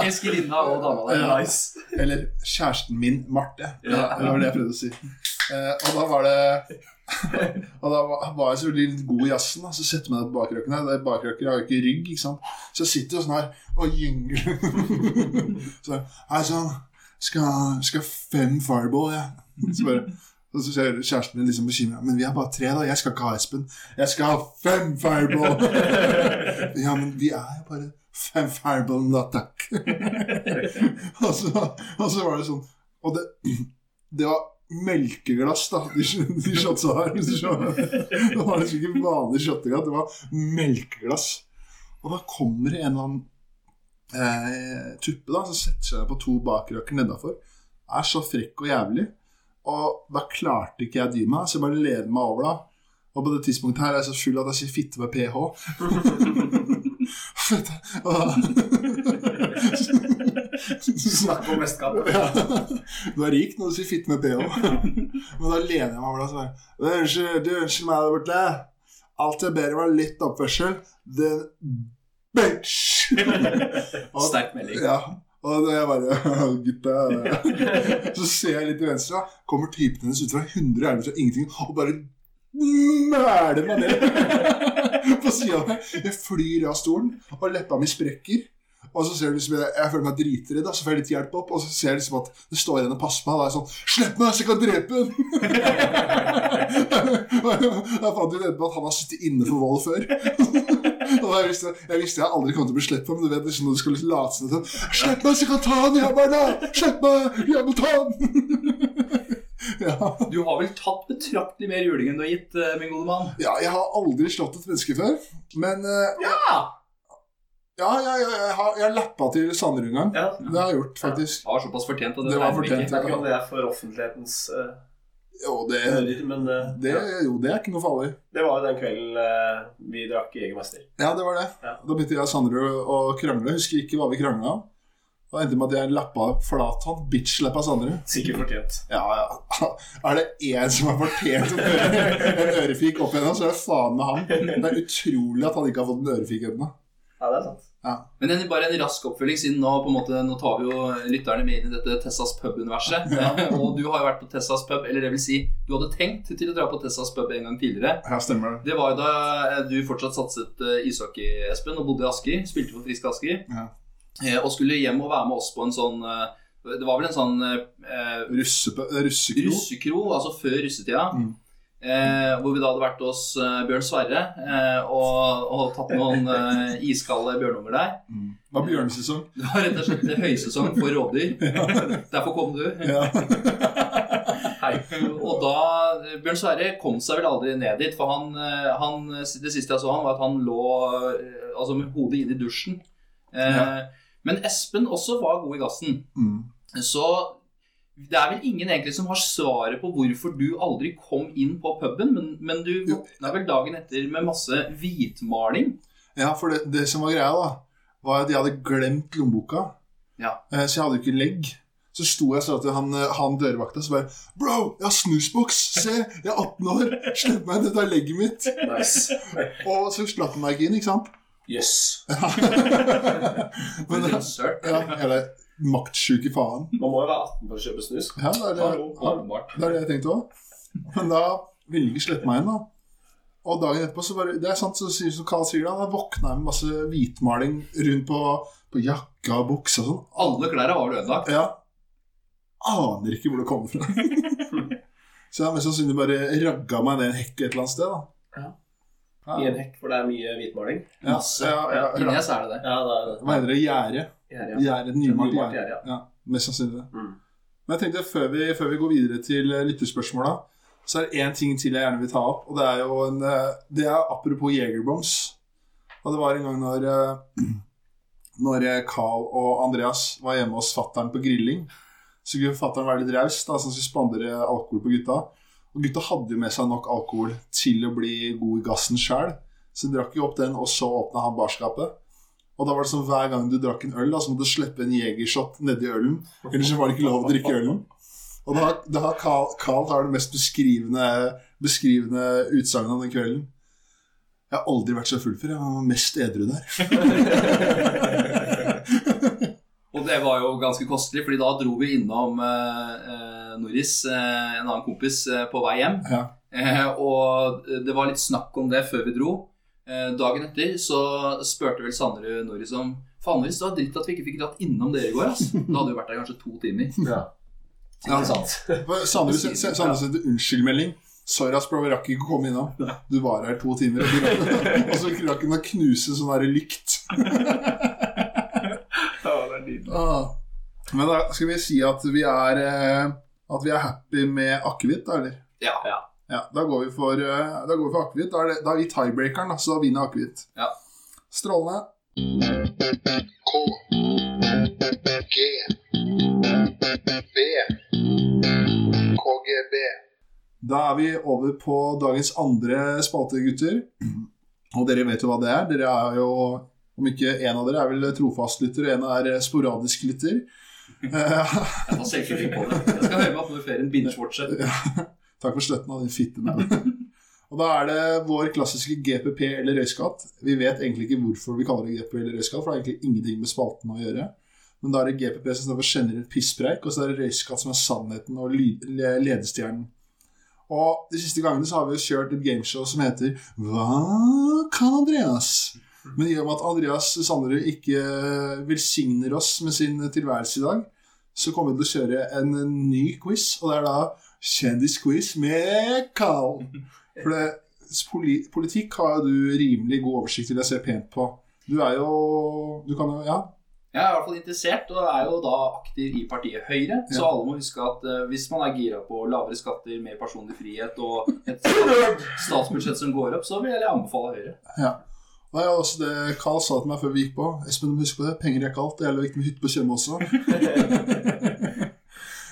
Eskelinna og dama der. Ja. Nice. Eller kjæresten min, Marte. Det var det jeg prøvde å si. Eh, og da var det *laughs* Og da var jeg så litt god i jazzen. Så setter jeg meg på bakrøkken her. Det er har jo ikke rygg, ikke sant. Så jeg sitter jo sånn her og gynger. *laughs* så Hei sann. skal, skal fem fireball, jeg. Så bare, og så ser kjæresten min liksom bekymra. Men vi er bare tre, da. Jeg skal ikke ha Espen. Jeg skal ha fem fireball! *laughs* ja, men vi er jo bare fem fireball, da, takk. og, så, og så var det sånn Og det, *clears throat* det var melkeglass, da, de, de shotsa her. hvis du skjønner. Det var liksom ikke vanlig shotteglass, det var melkeglass. Og da kommer det en eller annen eh, tuppe da, som setter seg på to bakrøkker nedafor. Er så frekk og jævlig. Og da klarte ikke jeg å dy meg, så jeg bare leder meg over da. Og på det tidspunktet her er jeg så full at jeg sier fitte med ph. *laughs* *laughs* Snakk om vestkamp. ja. Du er rik når du sier fitte med bh. Men da lener jeg meg over deg og bare Unnskyld, du, unnskyld meg der borte. Alt jeg ber om er litt oppførsel. The bitch! Og- *laughs* Sterk melding. Ja. Og da jeg bare Gutta Så ser jeg litt til venstre. Kommer typen hennes ut fra 100 hjerner fra ingenting og bare mæler meg ned *laughs* på sida av meg. Jeg flyr av stolen, og leppa mi sprekker. Og så ser du liksom, jeg, jeg føler meg dritredd, da, så får jeg litt hjelp opp. Og så ser jeg liksom at det står en og passer meg. Og da er sånn Slipp meg, så jeg kan drepe den! *laughs* jeg fant ut med at han har sittet inne for vold før. *laughs* og jeg visste, jeg visste jeg aldri kom til å bli sluppet, men du vet liksom når du skal liksom late som sånn Slipp meg, så jeg kan ta den, jeg barna! Slipp meg, jeg må ta den! *laughs* ja. Du har vel tatt betraktelig mer juling enn du har gitt, eh, min gode mann? ja, jeg har aldri slått et menneske før, men uh, Ja! Ja, ja, ja, jeg har, jeg har lappa til Sanderud en gang. Ja. Det har jeg gjort, faktisk. Det var såpass fortjent. Og det, Det var fortjent, ikke. Det er ikke om det er for offentlighetens uh, Jo, det, hører, men uh, det, ja. jo, det er ikke noe farlig. det var jo den kvelden uh, vi drakk Jegermester. Ja, det var det. Ja. Da begynte jeg og Sanderud å krangle. Husker ikke hva vi krangla om. Da endte det med at jeg lappa flathånd. Bitch-lappa Sanderud. Sikkert fortjent. Ja, ja. *laughs* Er det én som har fortjent en, øre, en ørefik opp igjen, så er det faen meg han. Det er utrolig at han ikke har fått en ørefik ennå. Ja, det er sant. Men en, bare en rask oppfølging, siden nå på en måte, nå tar vi jo lytterne med inn i dette Tessas pub-universet. *laughs* og du har jo vært på Tessas pub, eller det vil si, du hadde tenkt til å dra på Tessas pub en gang tidligere. Ja, stemmer det. Det var jo da eh, du fortsatt satset eh, ishockey, Espen, og bodde i Asker. Spilte for Frisk Asker. Ja. Eh, Og skulle hjem og være med oss på en sånn Det var vel en sånn eh, Russekro. russekro, altså før russetida. Mm. Eh, hvor vi da hadde vært hos eh, Bjørn Sverre eh, og, og tatt noen eh, iskalde bjørnunger der. Mm. Det var bjørnesesong. Det var rett og slett det høysesong for rovdyr. *laughs* Derfor kom du. Ja. *laughs* Og da Bjørn Sverre kom seg vel aldri ned dit, for han, eh, han Det siste jeg så han, var at han lå eh, altså med hodet inn i dusjen. Eh, Ja. Men Espen også var god i gassen. Mm. Så det er vel ingen egentlig som har svaret på hvorfor du aldri kom inn på puben, men, men du våkna vel dagen etter med masse hvitmaling. ja, for det, det som var greia, da, var at jeg hadde glemt lommeboka. Ja. Eh, Så jeg hadde jo ikke legg. Så sto jeg sånn til han, eh, han dørvakta så bare Bro, jeg har snusboks! Se, jeg er 18 år! Slipp meg, dette er legget mitt! Nice. Og så slapp han meg ikke inn, ikke sant? Jøss. *laughs* Men, ja, eller maktsjuke faen. Man må jo være 18 for å kjøpe snus. Ja, det er det, ja, det, er det jeg tenkte òg. Men da ville de ikke slippe meg inn, da. Og dagen etterpå så bare, Det er sant, så sier som Carl sier da, da våkna jeg med masse hvitmaling rundt på, på jakka og buksa og sånn. Alle klærne var ødelagt. Ja. Aner ikke hvor det kommer fra. *laughs* så jeg har mest sannsynlig bare ragga meg ned en hekk et eller annet sted. da. Ja. Ja. I en hekk hvor det er mye hvitmaling. Ja, Masse. ja, ja, Inni oss så er det det. Ja, det er det. Hva heter det? Gjerde? Ja, ja. Et nymalt gjerde. ja. Mest sannsynlig. Mm. Men jeg tenkte før vi, før vi går videre til eh, lytterspørsmåla, så er det én ting til jeg gjerne vil ta opp. Og det er jo en eh, Det er apropos Jegerbombs. Og det var en gang når eh, *clears throat* Når Carl og Andreas var hjemme hos fattern på grilling, så skulle fattern være litt raus, så han skulle spandere alkohol på gutta. Og gutta hadde jo med seg nok alkohol til å bli god i gassen sjøl. Så de drakk jo opp den, og så åpna han barskapet. Og da var det sånn hver gang du drakk en øl, da, så måtte du slippe en jegershot nedi ølen. Ellers var det ikke lov å drikke ølen. Og da, da har Carl, Carl har det mest beskrivende, beskrivende utsagnet om den kvelden. Jeg har aldri vært så full før. Jeg var mest edru der. *laughs* Og det var jo ganske kostelig, fordi da dro vi innom eh, eh, Norris, eh, en annen kompis, eh, på vei hjem. Ja. Eh, og det var litt snakk om det før vi dro. Eh, dagen etter så spurte vel Sanderud Norris om Faneris, det var dritt at vi ikke fikk dratt innom dere i går. ass. Da hadde vi vært der kanskje to timer. *laughs* Ja. Ja, *laughs* Sandnes sendte unnskyldmelding. Sorry, ass, bro, vi rakk ikke å komme innom. Du var her to timer, og så rakk hun å knuse sånn derre lykt. *laughs* Ja, det er nydelig. Ah. Men da skal vi si at vi er eh, At vi er happy med akevitt, da, eller? Ja. Ja. Ja, da går vi for, eh, da går vi for akevitt. Da, er da er vi tiebreakeren, så da vinner akevitt. Ja. Strålende. K G B KGB Da er vi over på dagens andre spalte, gutter. Og dere vet jo hva det er. Dere er jo, om ikke en av dere er vel trofast lytter, og en er sporadisk lytter. *laughs* Jeg tar selvkritikk på det. Jeg skal høre meg opp når ferien binge-watcher. Takk for støtten av din fitte med *laughs* Og da er det vår klassiske GPP eller røyskatt. Vi vet egentlig ikke hvorfor vi kaller det GPP eller røyskatt, for det har egentlig ingenting med spalten å gjøre. Men da er det GPP som står for generelt pisspreik, og så er det røyskatt som er sannheten og ledestjernen. Og de siste gangene så har vi jo kjørt et gameshow som heter Hva kan Andreas? Men i og med at Andreas Sanderud ikke velsigner oss med sin tilværelse i dag, så kommer vi til å kjøre en ny quiz, og det er da kjendisquiz med Carl. For det, poli, politikk har du rimelig god oversikt til, jeg ser pent på. Du er jo Du kan jo Ja. Jeg er i hvert fall interessert, og er jo da aktiv i partiet Høyre. Så Ja. alle må huske at uh, hvis man er gira på lavere skatter, mer personlig frihet og et *laughs* statsbudsjett som går opp, så vil jeg anbefale Høyre. Er jo også det Carl sa til meg før vi gikk på. Espen, du må huske på det. Penger er ikke alt. Det gjelder viktig med hytte på Tjøme også. *laughs*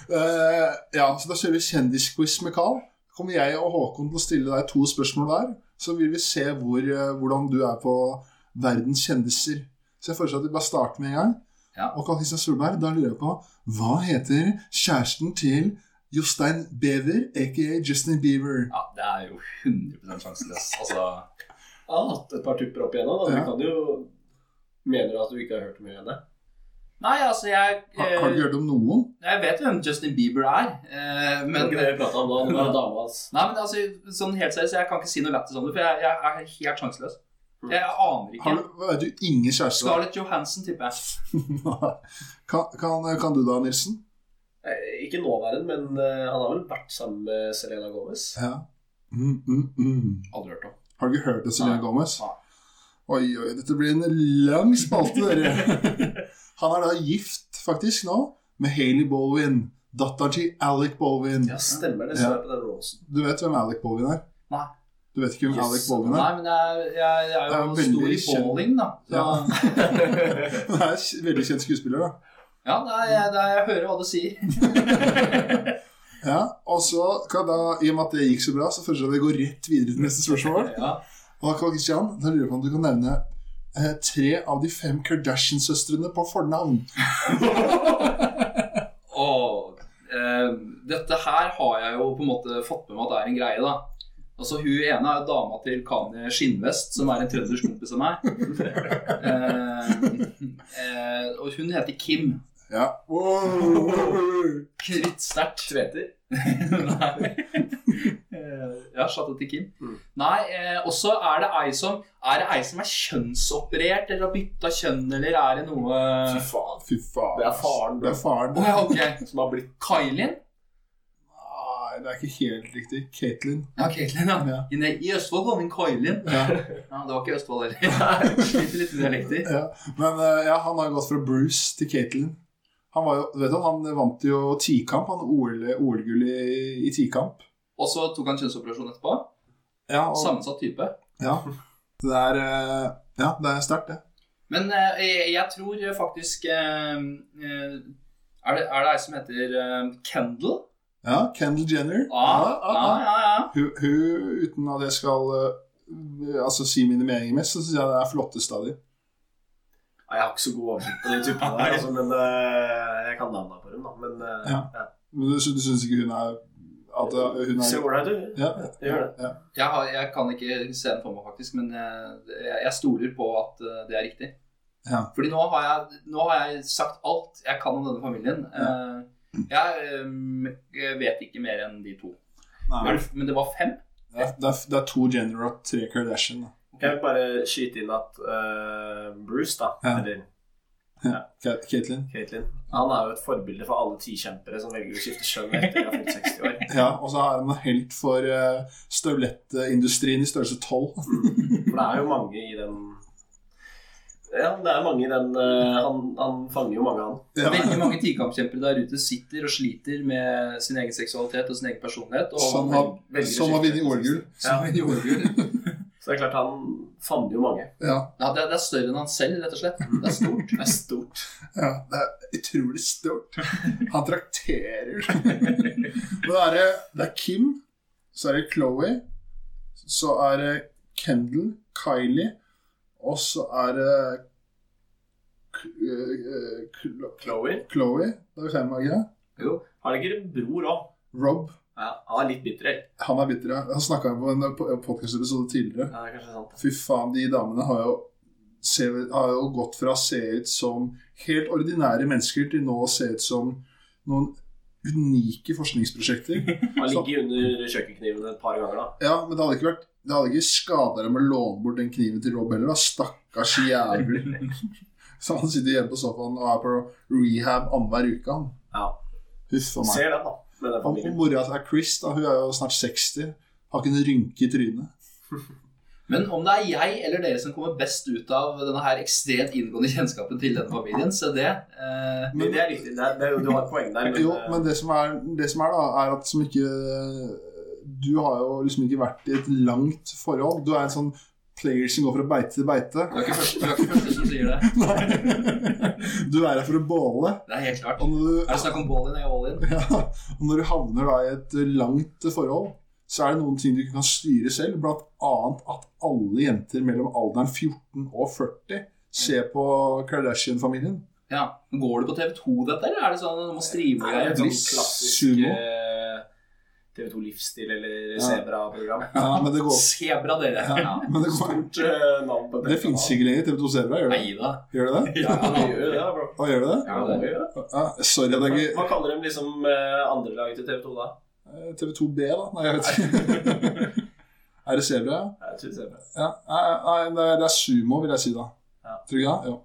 Eh, ja, så da kjører vi kjendisquiz med Carl. Kommer jeg og Håkon til å stille deg to spørsmål hver. Så vil vi se hvor, eh, hvordan du er på verdens kjendiser. Så jeg foreslår at vi bare starter med en gang. Ja. Og Carl Kristian Solberg, da lurer jeg på Hva heter kjæresten til Jostein Bever, aka Justin Bieber? Ja, det er jo 100 sjanseløst. *laughs* Altså, Jeg har hatt et par tupper opp igjennom. Da. Ja. Du kan jo Mener du at du ikke har hørt mye av det? Nei, altså, jeg Har, har du eh, hørt om noen? Jeg vet hvem Justin Bieber er, eh, Men, men ikke det om det var dama hans. Nei, men altså, sånn helt seriøst, jeg kan ikke si noe lættis om det, for jeg, jeg er helt sjanseløs. Jeg aner ikke. Har du, vet du ingen kjæreste? Scarlett Johansen, tipper jeg. *laughs* kan, kan, kan du da, Nilsen? Eh, Ikke nåværende, men eh, han har vel vært sammen med Selena Gomez. Ja. Mm, mm, mm. Aldri hørt om. Har du ikke hørt om Selena Nei. Gomez? Nei. Oi, oi, dette blir en lang spalte, dere. *laughs* Han er da gift, faktisk, nå, med Hailey Baldwin. Datteren til Alec Baldwin. Ja, stemmer det. Ja. Du vet hvem Alec Baldwin er? Nei. Du vet ikke hvem Yes. Alec Baldwin er? Nei, men jeg, jeg, jeg er jo er stor i bowling, da. Ja. ja. *laughs* Han er veldig kjent skuespiller, da. det er, det er, jeg hører hva du sier. *laughs* Ja, og så kan da, I og med at det gikk så bra, så føler jeg at vi går rett videre til neste spørsmål. Ja. Og da, Christian, da lurer jeg på om du kan nevne eh, tre av de fem Kardashian-søstrene på fornavn. *laughs* oh, eh, dette her har jeg jo på en måte fått med meg at det er en greie, da. Altså Hun ene er dama til Kanye Skinnvest, som er en trøndersk kompis av meg. *laughs* Eh, eh, og hun heter Kim. Ja. Wow. Krittsterkt. Tveter. *laughs* Nei. Eh, ja, chatte til Kim. Mm. Nei, eh, også er det ei som Er det ei som er kjønnsoperert eller har bytta kjønn, eller er det noe Fy faen. Fy faen. Det er faren, Det er faren. Oh, ja, okay. *laughs* Som har blitt Kailin? Nei, det er ikke helt riktig. Katelyn. Ja, Katelyn, ja. Ja. I, Østfold går hun Kailin. Ja. *laughs* Ja, det var ikke Østfold heller. Litt dialekter. ja. Men eh, ja, han har gått fra Bruce til Caitlyn. Han, var jo, vet du, han vant jo tikamp, han OL OL-gull i, i tikamp. Og så tok han kjønnsoperasjon etterpå. Ja, og, Sammensatt type. ja. Det er, eh, ja, det er sterkt, det. Men eh, jeg, jeg tror faktisk eh, er, det, er det ei som heter Kendal? Ja, Kendall Jenner. Ja, ja, ja. ja. Hun, hun, uten at jeg skal altså, si mine meninger mest, så syns jeg det er flottest av dem. Jeg har ikke så god oversikt på de typene der, altså, men eh, jeg kan navnene på dem. da Men eh, Ja. ja. Men du, du syns ikke hun er at eh, hun Ser er ålreit ut. ja, Gjør det. Ja. Jeg, har, jeg kan ikke se den for meg, faktisk, men jeg, jeg stoler på at det er riktig. Ja. Fordi nå har, jeg, nå har jeg sagt alt jeg kan om denne familien. Ja. jeg, eh, jeg vet ikke mer enn de to. Nei, men det var fem? det, er, det, er, det er to Jenner og tre Kardashian. Da. Kan jeg bare skyte inn at uh, Bruce, da, Ja. eller ja. Caitlyn. Caitlin. Han er jo et forbilde for alle tikjempere som velger å skifte kjønn etter de har fylt 60 år. *laughs* Ja, og så er han en helt for uh, støvlettindustrien i størrelse 12. *laughs* For det er jo mange i den Ja, det er mange i den eh, han, han fanger jo mange, han. Ja. Veldig mange tikampkjempere der ute sitter og sliter med sin egen seksualitet og sin egen personlighet. Og Som har, som har vunnet OL-gull. Så det er klart han favner jo mange. Ja, Ja, det, er, det er større enn han selv, rett og slett. Det er stort. *laughs* Det er stort. ja, det er utrolig stort. Han trakterer. Men det er det, er Kim, så er det Chloé, så er det Kendal, Kylie, og så er det eh, Chloé. Chloé. Det er fem, ikke det? Jo. Har det ikke en bror òg? Rob. Ja, han er litt bitter. Han er bitter, ja. Han snakka på en podkast-episode tidligere. Ja, det er kanskje sant. Fy faen, de damene har jo, ser, har jo gått fra å se ut som helt ordinære mennesker til nå å se ut som noen unike forskningsprosjekter. Han ligger under kjøkkenkniven et par ganger, da. Ja, men det hadde ikke vært Det hadde ikke skada dem å låne bort den kniven til Rob heller. Stakkars jævel. *laughs* Så han sitter hjemme på sofaen og er på rehab annenhver uke. han. Ja. Huff a meg. Ser den, da. Med den familien. og mora er Chris, da, hun er jo snart 60. Har ikke en rynke i trynet. *laughs* Men om det er jeg eller dere som kommer best ut av denne her ekstremt inngående kjennskapen til denne familien, så det eh, Men det er riktig. Det er, det er, du har et poeng der. *laughs* Men, Jo, eh, men det som er, det som er da, er at som ikke Du har jo liksom ikke vært i et langt forhold. Du er en sånn player som går fra beite til beite. Du er ikke første, du er ikke første som sier det. *laughs* Nei. Du er her for å båle. Det er helt klart. Og når Er det snakk om bål in er all in? *laughs* ja, og når du havner da i et langt forhold, så er det noen ting du ikke kan styre selv. Blant annet at alle jenter mellom alderen 14 og 40 ser på Kardashian-familien. Ja. Går det på TV2 dette, eller er det sånn at du må streame det er det? sånn klassisk sumo. eh, TV2 Livsstil eller Sebra-program. Ja, men det går Sebra, dere. ja, Ja. men det, går, Stort uh, navn på det fins ikke lenger. TV2 Sebra, gjør det? Nei da. Gjør det det? Ja, det gjør det, bro. Hva gjør det det? Ja, det gjør Ja, sorry at jeg ikke hva kaller de liksom eh, andre laget til TV2 da? Eh, TV2B, da? Nei, jeg vet ikke. *laughs* er det Sebra? ja? Jeg tror Sebra. Ja. Nei, nei, det er- er sumo, vil jeg si da. Ja. Tror du ikke det? Jo.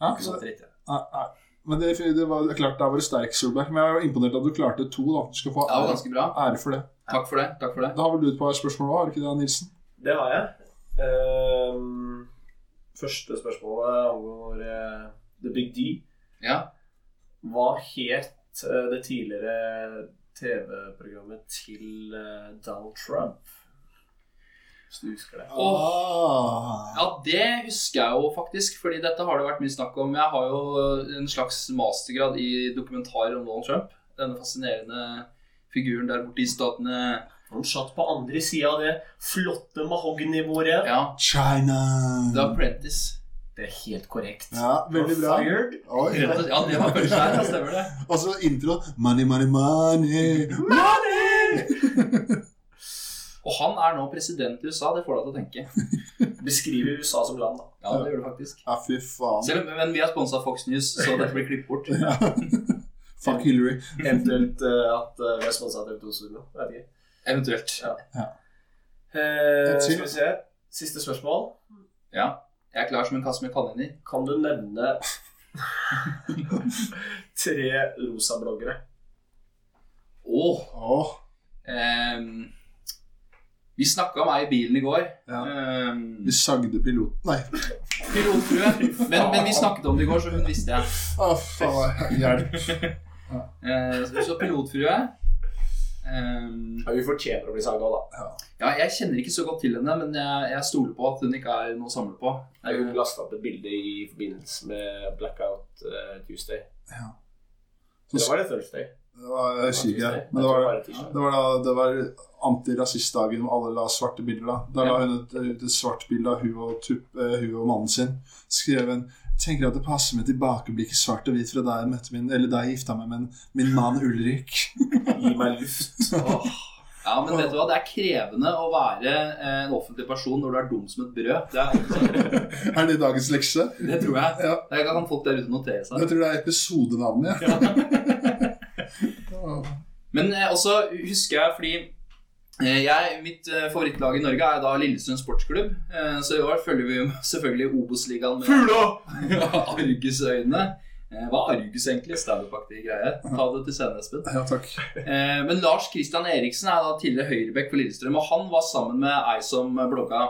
Ja, Ikke så, dritt, ja. nei, nei. Men det, det var klart, det var du sterk, Solberg. Men jeg var imponert at du klarte to. da. Du skal få ære, ære for det. Takk for det. takk for det. Da har vel du et par spørsmål òg, har du ikke det, Nilsen? Det har jeg. Um, første spørsmålet angår uh, The Big D. Ja. Hva het uh, det tidligere TV-programmet til uh, Donald Trump? Hvis du husker det. Ah. Ja, det husker jeg jo faktisk, fordi dette har det vært mye snakk om. Jeg har jo en slags mastergrad i dokumentar om Donald Trump. Denne fascinerende figuren der borte i statene Han satt på andre sida av det flotte mahognybordet. Ja, China. The Apprentice. Det er helt korrekt. Ja, veldig bra. Fired. Oi. ja. Ja, det var kanskje her, da stemmer det. Og så intro. Money, money, money. Money! Og han er nå president i USA, det får deg til å tenke. *laughs* Beskriver USA som land, da. Ja, det gjør det faktisk. Ja, fy faen. Selv men vi har sponsa Fox News, så dette blir klippet bort. Ja. *laughs* Fuck Hillary. Eventuelt uh, at uh, vi har sponsa av TV2 Studio. Eventuelt. Ja. ja. Uh, skal vi se. Siste spørsmål. Ja. Jeg er klar som en kasse med kaniner. Kan du nevne *laughs* tre rosa bloggere? Åh, Åh. ehm, vi snakka om ei i bilen i går. Ja. Um, Vi sagde piloten Nei. Pilotfrue. Men, men vi snakket om det i går, så hun visste jeg. Å, faen. Hjelp. Ja. *laughs* så- så pilotfrue um, Ja, Vi fortjener å bli sagd òg, da. Ja, jeg kjenner ikke så godt til henne, men jeg, jeg stoler på at hun ikke er noe å samle på. Hun lasta opp et bilde i forbindelse med Blackout uh, Tuesday. Ja. Det var det Thursday? Det var, jeg husker ikke. Men det var, det var tirsdag. det var, da, det var antirasistdagen hvor alle la svarte bilder. Da Da la hun et, ut et svart bilde av hun og, tup, uh, hun og mannen sin. Skrev en Tenker at det passer med tilbakeblikket svart og hvit fra da jeg møtte min Eller da jeg gifta meg med min mann Ulrik. Gi meg luft. Oh. Ja, men vet du hva? Det er krevende å være eh, en offentlig person når du er dum som et brød. Det, er, *laughs* Er det dagens lekse? det tror jeg. Ja. Det kan folk der ute notere Jeg tror det er episodenavnet. Ja. Men eh, også husker jeg fordi Eh, Jeg, mitt eh, favorittlag i Norge er da Lillestrøm sportsklubb. Så i år følger vi *laughs* selvfølgelig Obos-ligaen med Fugla! *laughs* argusøyne. Hva er Argus egentlig? Standup-aktig greie. Ta det til scenen, Espen. Ja, takk. Eh, Men Lars Christian Eriksen er da tidligere høyrebekk for Lillestrøm, og han var sammen med ei som blogga.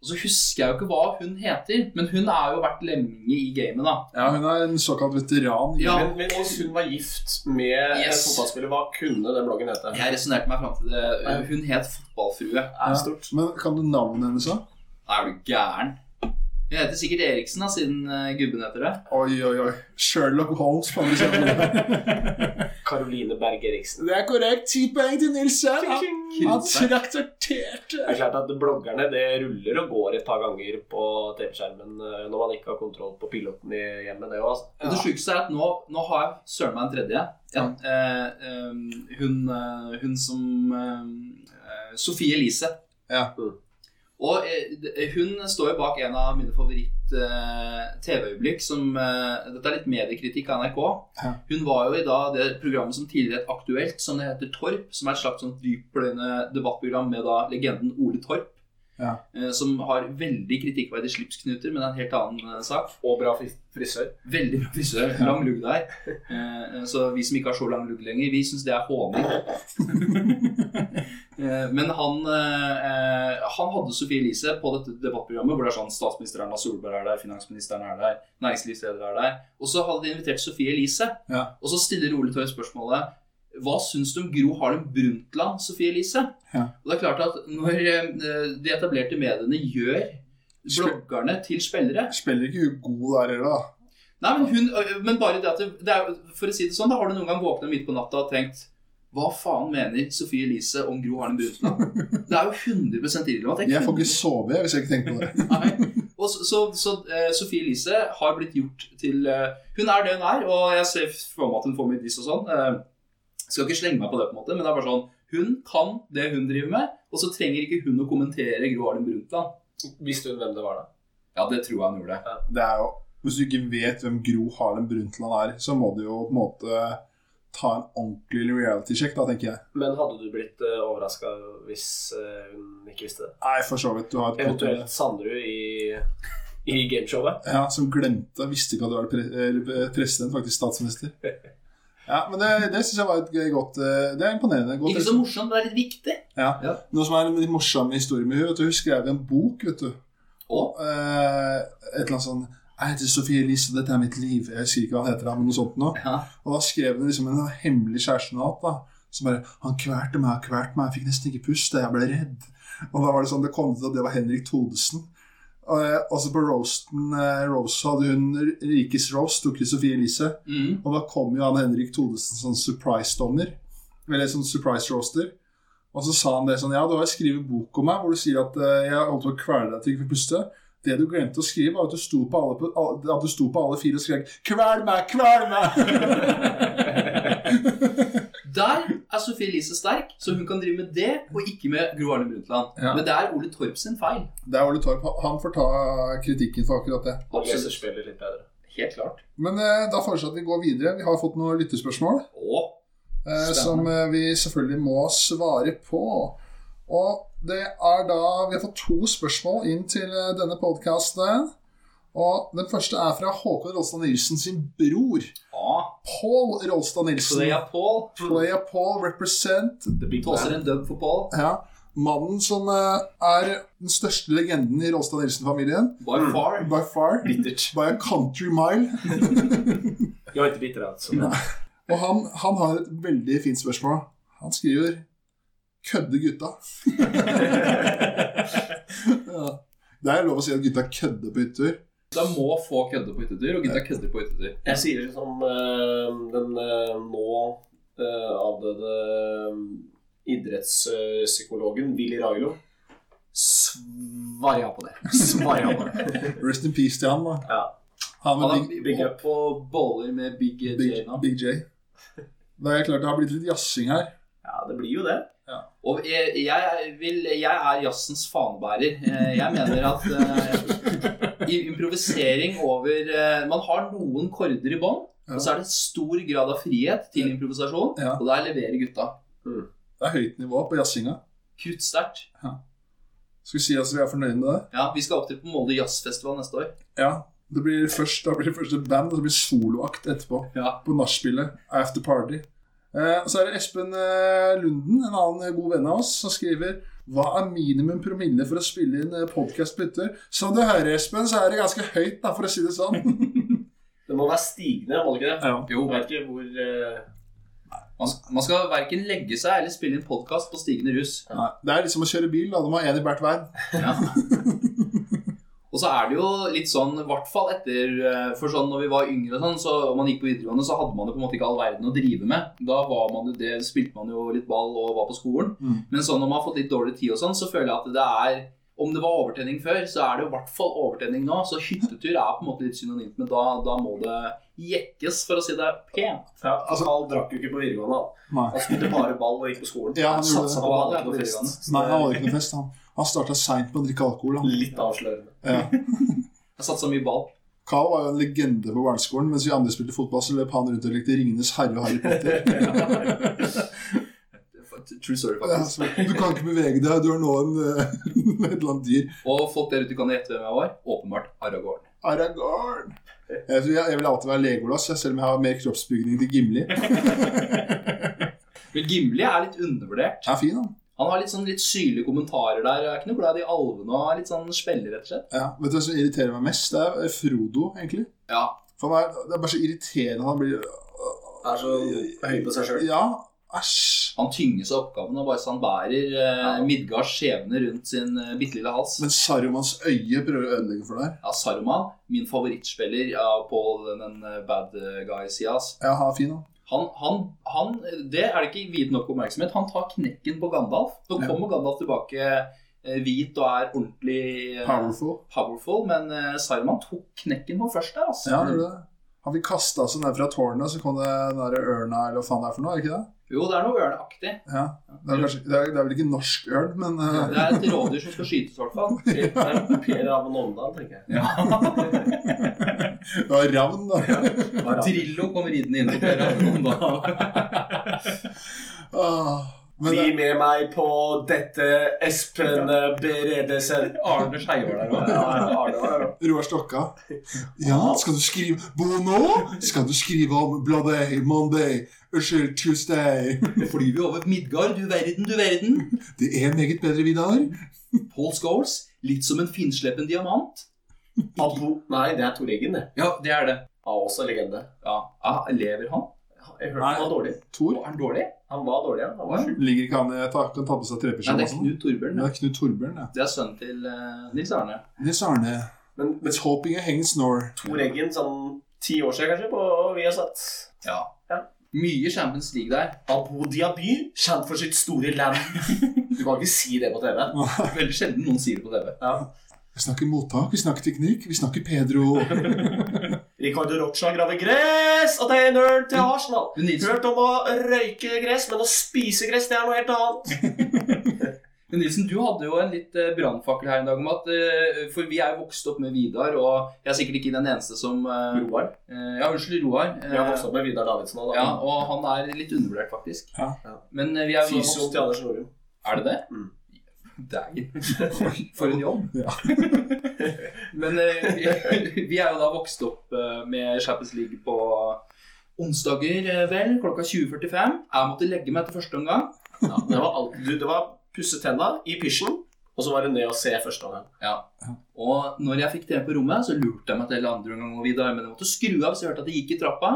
Og så husker jeg jo ikke hva hun heter, men hun er jo vært lemming i gamet, da. Ja, hun er en såkalt veteran. Ja. Men, men hvis hun var gift med en fotballspiller, hva kunne den bloggen hete? Jeg resonnerte meg fram til det. Hun het Fotballfrue. Ja. Men kan du navnet hennes, da? Er du gæren? Hun heter sikkert Eriksen, da, siden uh, gubben heter det. Oi, oi, oi. Sherlock Holmes på andre siden. Caroline Berg Eriksen. Det er korrekt. Ti poeng til Nilsen. Han, han traktorterte. Det er klart at bloggerne det ruller og går et par ganger på TV-skjermen eh, når man ikke har kontroll på piloten i hjemmet. det også, Og det sjukeste er at nå, nå har jeg søren meg en tredje. Ja, eh, eh, hun, eh, hun som eh, Sofie Elise. Ja. Mm. Og eh, hun står jo bak en av mine favoritt-TV-øyeblikk. som eh, Dette er litt mediekritikk av NRK. Ja. Hun var jo i da det programmet som tidligere het Aktuelt, som det heter Torp. Som er et slags sånn dypløyende debattprogram med da legenden Ole Torp. Ja. eh, Som har veldig kritikkverdige slipsknuter, men det er en helt annen eh, sak. Og bra fris- frisør. Veldig bra frisør. Lang lugg der. Eh, så vi som ikke har så lang lugg lenger, vi syns det er håning. *laughs* Eh, Men han, eh, han hadde Sophie Elise på dette debattprogrammet hvor det er sånn statsminister Erna Solberg er der, finansministeren er der, næringslivsleder er der. Og så hadde de invitert Sophie Elise. Ja. Og så stiller Ole Torp spørsmålet hva syns du om Gro Harlem Brundtland, Sophie Elise? Ja. Og det er klart at når eh, de etablerte mediene gjør bloggerne til spillere Spiller ikke hun god der heller, da? Nei, men, hun, men bare det at det, det er, For å si det sånn, da har du noen gang våkna midt på natta og tenkt Hva faen mener Sofie Elise om Gro Harlem Brundtland? Det er jo 100% irrelevant. Jeg får ikke sove hvis jeg ikke tenker på det. *laughs* Nei. Og så, så, så uh, Sofie Elise har blitt gjort til uh, Hun er det hun er, og jeg ser for meg at hun får mye diss og sånn. Uh, skal ikke slenge meg på det, på en måte, men det er bare sånn Hun kan det hun driver med, og så trenger ikke hun å kommentere Gro Harlem Brundtland. Visste hun hvem det var, da? Ja, det tror jeg hun gjorde. Det er jo, Hvis du ikke vet hvem Gro Harlem Brundtland er, så må du jo på en måte ta en ordentlig reality-sjekk, da, tenker jeg. Men hadde du blitt uh, overraska hvis uh, hun ikke visste det? Nei, for så vidt. Du har et godt Eventuelt Sanderud i, i gameshowet? Ja, som glemte, visste ikke at du var pre president, faktisk statsminister. Ja, men det, det syns jeg var et godt eh, Det er imponerende. Godt Ikke så morsomt, men det er litt viktig. Ja. Noe som er en litt morsom historie med henne, at hun skrev en bok, vet du. Og Eh, et eller annet sånn Jeg heter Sofie Elise, og dette er mitt liv. Jeg husker ikke hva han heter, men noe sånt noe. ja. Og da skrev hun liksom en hemmelig kjærestenatt. Som bare Han kvalte meg kvalte meg, jeg fikk nesten ikke puste, jeg ble redd. Og da var det sånn, det kom til at det var Henrik Thodesen. Og så på roasten eh, Rose hadde hun Rikes roast, tok til Sofie Elise. Mm. Og da kom jo han Henrik Thodesen som surprise-dommer. Eller sånn surprise-roaster. Og så sa han det sånn Ja, du har skrevet bok om meg hvor du sier at eh, jeg holdt på å kvele deg til ikke fikk puste. Det du glemte å skrive, var at du sto på alle, på, at du sto på alle fire og skrek 'Kvel meg! Kvel meg!' *laughs* Der er Sofie Elise sterk, så hun kan drive med det, og ikke med Gro Arne Brundtland. Ja. Men det er Ole Torp sin feil. det er Ole Torp. Han får ta kritikken for akkurat det. Absolutt. spillet litt bedre. Helt klart. Men eh, da foreslår jeg at vi går videre. Vi har fått noen lyttespørsmål. Og eh, som eh, vi selvfølgelig må svare på. Og det er da Vi har fått to spørsmål inn til eh, denne podkasten. Og den første er fra Håkon Rolstad Nilsen sin bror. Ah. Paul Rolstad Nilsen. Playa Paul. Playa Paul represent. The Big Tåser en dub for Paul. Ja. Mannen som eh, er den største legenden i Rolstad Nilsen-familien. By far. By far. Bittert. By a country mile. *laughs* Jeg är ikke bitter altså. *laughs* Og han, han har et veldig fint spørsmål. Han skriver 'kødde gutta'. *laughs* ja. Det er lov å si at gutta kødder på hyttetur. Da må få kødde på hyttetur, og gutta kødder på hyttetur. Jeg sier det som eh, den eh, nå eh, avdøde idrettspsykologen Willy Railo. Svar ja på det. *laughs* Svarja på det. Rest in peace til han, da. Ja. Han Han med Big, big up på boller med Big J big, nå. big J. Det er klart det har blitt litt jazzing her. ja, det blir jo det. Og jeg, jeg, vil, jeg er jazzens fanebærer. Eh, Jeg mener at eh, i improvisering over eh, Man har noen korder i bånn, Ja. og så er det stor grad av frihet til improvisasjon, Ja. og der leverer gutta. Det er høyt nivå på jazzinga. Kruttsterkt. Skal vi si at vi er fornøyd med det? Ja, vi skal opptre på Molde Jazzfestival neste år. Ja. Det blir først, da blir det først et band, og så blir det soloakt etterpå. Ja. På nachspielet. After party. Eh, så er det Espen eh, Lunden, en annen god venn av oss, som skriver Hva er minimum promille for å spille inn podkast på hytter? Som du hører, Espen, så er det ganske høyt, da, for å si det sånn. *laughs* Det må være stigende, må det ikke det? ja. Jo, Jeg vet ikke hvor eh, man, man skal verken legge seg eller spille inn podkast på stigende rus. Nei, det er liksom å kjøre bil. da, Du må ha én i hvert vei. Ja. *laughs* Og så er det jo litt sånn, i hvert fall etter eh, For sånn når vi var yngre og sånn, så og man gikk på videregående, så hadde man jo på en måte ikke all verden å drive med. Da var man jo det, spilte man jo litt ball og var på skolen. Mm. Men sånn når man har fått litt dårlig tid og sånn, så føler jeg at det er Om det var overtenning før, så er det jo i hvert fall overtenning nå. Så hyttetur er på en måte litt synonymt med da, da må det jekkes, for å si det pent. ja, altså, Han drakk jo ikke på videregående. Han, han spilte bare ball og gikk på skolen. Ja, han gjorde det. på Han hadde ikke noe Nei, han hadde ikke noe fest. Han, han starta seint med å drikke alkohol. Han. Litt avslørende. Ja. *laughs* Jeg satsa mye ball. Carl var jo en legende på barneskolen. Mens vi andre spilte fotball, så løp han rundt og lekte Ringenes herre og Harry Potter. *laughs* True story, faktisk. Ja, du kan ikke bevege deg, du har nå *laughs* en, et eller annet dyr. Og folk der ute kan gjette hvem jeg var. Åpenbart Aragorn. Aragorn. Jeg, vil alltid være Legolas, selv om jeg har mer kroppsbygning til Gimli. *laughs* Men Gimli er litt undervurdert. Er fin, han. Han har litt sånn litt syrlige kommentarer der. Jeg er ikke noe glad i alvene og er litt sånn spiller, rett og slett. Ja, vet du hva som irriterer meg mest? Det er Frodo, egentlig. Ja. For meg, Det er bare så irriterende han blir Er så høy på seg sjøl. Ja, æsj. Han tynges av oppgaven og bare så han bærer eh, Midgards skjebne rundt sin eh, bitte lille hals. Men Sarumans øye prøver å ødelegge for deg. Ja, Saruman, min favorittspiller ja, på den eh, bad guy-sida. Ja, han er fin, han. Han, han, han, det er det ikke viet nok oppmerksomhet. Han tar knekken på Gandalf. Nå Ja. kommer Gandalf tilbake eh, hvit og er ordentlig eh, Powerful. powerful, men eh, Saruman tok knekken på først der, altså. Ja, det er det. Han fikk kasta seg ned fra tårnet, så kom det den der ørna, eller hva faen det er for noe? er ikke det? Jo, det er noe ørneaktig. Ja. Det er, kanskje, det er, det er vel ikke norsk ørn, men uh... Det er et rådyr som skal skytes, i hvert fall. *laughs* Per, per av Nondal, tenker jeg. *laughs* Ja. det var ravn, da. Drillo kommer ridende inn på døra. *laughs* Ah, men Bli med meg på dette Espen Beredesen. Arne Skei der òg. ja. Roar Stokka. Ja, skal du skrive Bono? Skal du skrive om Bloody Monday? Unnskyld, Tuesday? Flyr vi over Midgard, du verden, du verden. Det er meget bedre, Vidar. Paul Scholes, litt som en finnsleppen diamant. Abo Nei, det er Tor Eggen, det. Ja, det er det. Han var også legende. Ja, ah, Lever han? Jeg hørte han var dårlig. Tor Er han dårlig? Han var dårlig. Han var sjuk. ligger ikke han i ta, kan ta på seg Nei, det er? Knut Torbjørn. Det er Knut Torbjørn, ja. Det er sønnen til uh, Nils Arne. Nils Arne. Men, men It's hoping a hang snore. Tor Eggen sånn ti år siden kanskje, på Viasat. Ja. Ja. Mye Champions League der. Abu Dhabi, kjent for sitt store land. *laughs* Du kan ikke si det på TV. *laughs* Veldig sjelden noen sier det på TV. Ja. Vi snakker mottak, vi snakker teknikk, vi snakker Pedro. *laughs* Ricardo Rocha graver gress, og tegner til Arsenal. Hørt om å røyke gress, men å spise gress, det er noe helt annet. Men Nilsen, du hadde jo en litt uh, brannfakkel her en dag om at eh, For vi er jo vokst opp med Vidar, og jeg er sikkert ikke den eneste som eh, Roar. eh, Ja, unnskyld, Roar. Vi har vokst opp med Vidar Davidsen da. Ja, og han er litt undervurdert, faktisk. Ja. Ja. Men eh, vi er jo vokst til Anders Norum. Er det det? Mm. *laughs* Dægen. *laughs* For en jobb. Ja. *laughs* Men eh, vi, er jo da vokst opp eh, med Champions League på onsdager, eh, vel, klokka 20.45. Jeg måtte legge meg etter første omgang. Ja, det var, alt, du, det var pusse tenna i pysjen, og så var det ned og se første omgang. Og når jeg fikk det på rommet, så lurte jeg meg til andre omgang og videre, men jeg måtte skru av så jeg hørte at det gikk i trappa.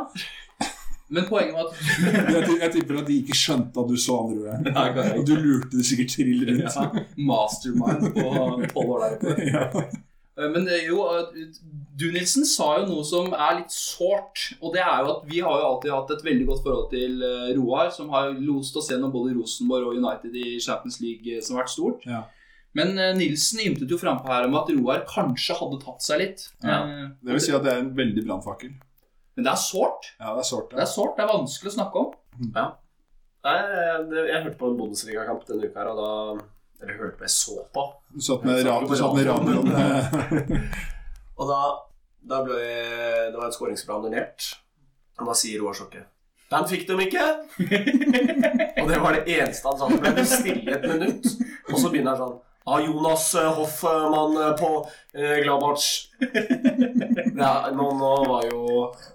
Men poenget var at *laughs* Jeg, jeg tipper at de ikke skjønte at du så andre ordet. Og du lurte det sikkert trill rundt. ja, Mastermind på tolv år der oppe. *laughs* Ja. Eh, Men er jo, eh, du Nilsen sa jo noe som er litt sårt. Og det er jo at vi har jo alltid hatt et veldig godt forhold til eh, Roar, som har lost oss gjennom både Rosenborg og United i Champions League, eh, som har vært stort. Ja. Men eh, Nilsen ymtet jo frampå her om at Roar kanskje hadde tatt seg litt. Ja. Eh, Det vil si at det er en veldig brannfakkel. Men det er sårt. Ja, det er sårt. Det er sårt, det er vanskelig å snakke om. Nei, jeg, jeg hørte på en Bundesliga-kamp denne uka og da Eller hørte på, jeg så på. Du satt med, radioen. *laughs* Og da, da ble det var et skåringsplan annullert. Og da sier Roar Sjokke Den fikk de ikke! *laughs* og det var det eneste han sa. Så ble det stille et minutt. Og så begynner han sånn av Jonas eh, Hoffmann eh, på eh, Gladbach. Ja, nå, nå var jo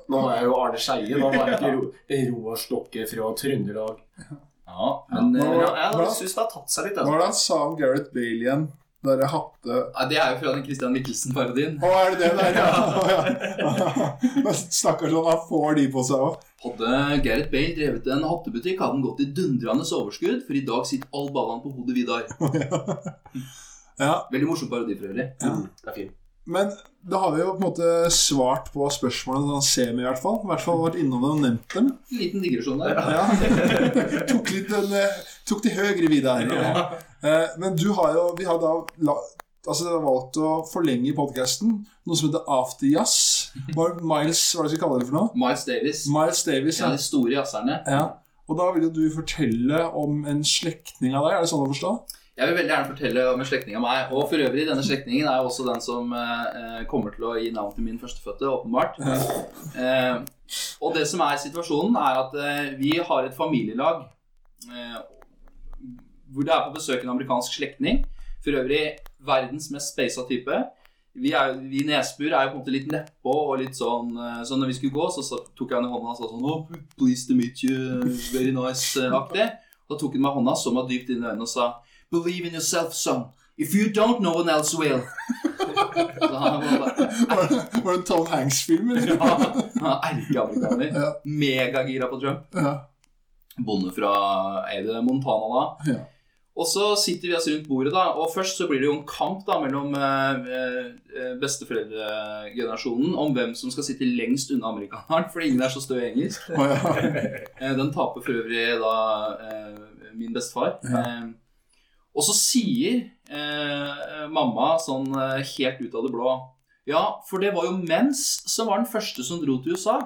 Nå var jeg jo Arne Skeie. Nå var jeg ikke Roar Stokke fra Trøndelag. Ja, men Ja, eh, nå- ja, jeg syns det har tatt seg litt. Altså. han sa om Gareth Bale igjen? Der jeg hatte ja, Det er jo fra den Christian Michelsen-parodien. Å, er det det der, ja? Ja. Stakkars han, han får de på seg òg. Hadde Gareth Bale drevet en hattebutikk, hadde han gått i dundrende overskudd, for i dag sitter all ballene på hodet Vidar. *laughs* Ja, Veldig morsom parodi for øvrig. Ja. det er fint. Men da har vi jo på en måte svart på spørsmålene sånn semi, i hvert fall. I hvert fall vært innom det og nevnt dem. Liten digresjon der. Ja. *laughs* tok litt den eh, Tok de høyere videre. Ja. Men du har jo Vi har da altså, har valgt å forlenge podkasten. Noe som heter After Jazz. Var Miles Hva er det vi skal kalle det for noe? Miles Davis. Miles Davis. ja. Ja. de store jazzerne. ja. Og da vil jo du fortelle om en slektning av deg. Er det sånn å forstå? Jeg vil veldig gjerne fortelle om en slektning av meg. Og for øvrig, denne slektningen er jo også den som eh, kommer til å gi navn til min førstefødte, åpenbart. Eh, og det som er situasjonen, er at eh, vi har et familielag eh, hvor det er på besøk en amerikansk slektning. For øvrig verdens mest spasa type. Vi, er, vi Nesbur er jo på en måte litt nedpå og litt sånn eh, Så når vi skulle gå, så, så tok jeg henne i hånda og sa sånn oh, Please to meet you, very nice-aktig. Da tok hun meg i hånda, så meg dypt inn i øynene og sa Believe in yourself, son. If you don't, no one else will. Var det, var det en Tom Hanks-film? ja, er erkeamerikaner. Ja. Megagira på Trump. Ja. Bonde fra Eide Montana da. Ja. Og så sitter vi oss rundt bordet, da. Og først så blir det jo en kamp da mellom eh, eh, besteforeldregenerasjonen om hvem som skal sitte lengst unna amerikaneren, fordi ingen er så stø i engelsk. Ja. *laughs* Eh, Den taper for øvrig da eh, min bestefar. Ja. Og så sier eh, mamma sånn eh, helt ut av det blå Ja, for det var jo mens som var den første som dro til USA.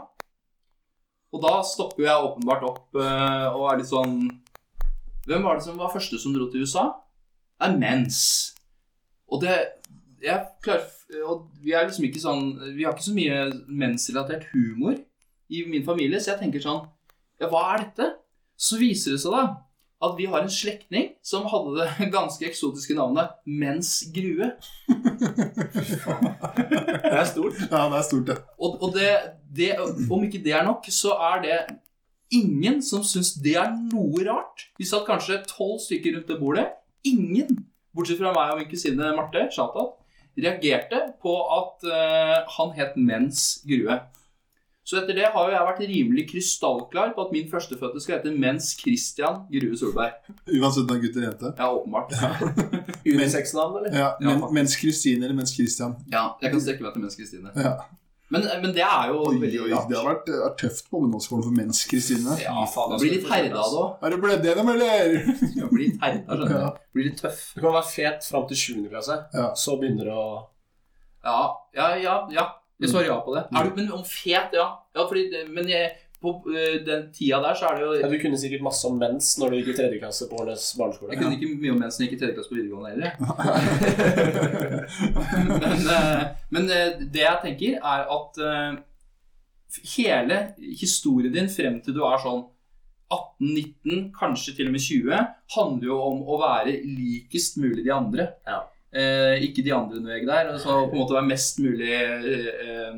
Og da stopper jeg åpenbart opp eh, og er litt sånn Hvem var det som var første som dro til USA? Det er mens. Og det jeg klarer, og vi er liksom ikke sånn Vi har ikke så mye mensrelatert humor i min familie, så jeg tenker sånn Ja, hva er dette? Så viser det seg da at vi har en slektning som hadde det *laughs* ganske eksotiske navnet Mens Grue. Det er stort. ja, det er stort, det. Og, og det, det, om ikke det er nok, så er det ingen som syns det er noe rart. Vi satt kanskje tolv stykker rundt det bordet. Ingen, bortsett fra meg og min kusine Marte, Shatat, reagerte på at uh, han het Mens Grue. Så etter det har jo jeg vært rimelig krystallklar på at min førstefødte skal hete Mens Christian Grue Solberg. Uansett om det er gutt eller jente. Ja, åpenbart. Unisex-navn, *laughs* eller? Ja, men, Ja. mens Kristine eller mens Christian. Ja, jeg kan strekke meg til Mens Kristine. Ja. Men, men det er jo Oi, veldig oi, rart. det har vært, det har vært tøft på ungdomsskolen for mens Kristine. Ja, faen, *laughs* det blir litt herda da det òg. Er du blødd gjennom, eller? Ja, blir litt herda, skjønner Ja. du. Blir litt tøff. Du kan være fet fram til 7. klasse, Ja. så begynner det å Ja, ja, ja. ja. Jeg svarer ja på det. Er du, men om fet, ja. ja fordi, men jeg, på øh, den tida der så er det jo ja, Du kunne sikkert masse om mens når du gikk i tredje klasse på Årnes barneskole. Jeg kunne ikke mye om mens når jeg gikk i tredje klasse på videregående heller. *laughs* men øh, men øh, det jeg tenker, er at hele historien din frem til du er sånn 18-19, kanskje til og med 20, handler jo om å være likest mulig de andre. Ja. Eh, ikke de andre når jeg er der. Og så på en måte være mest mulig eh,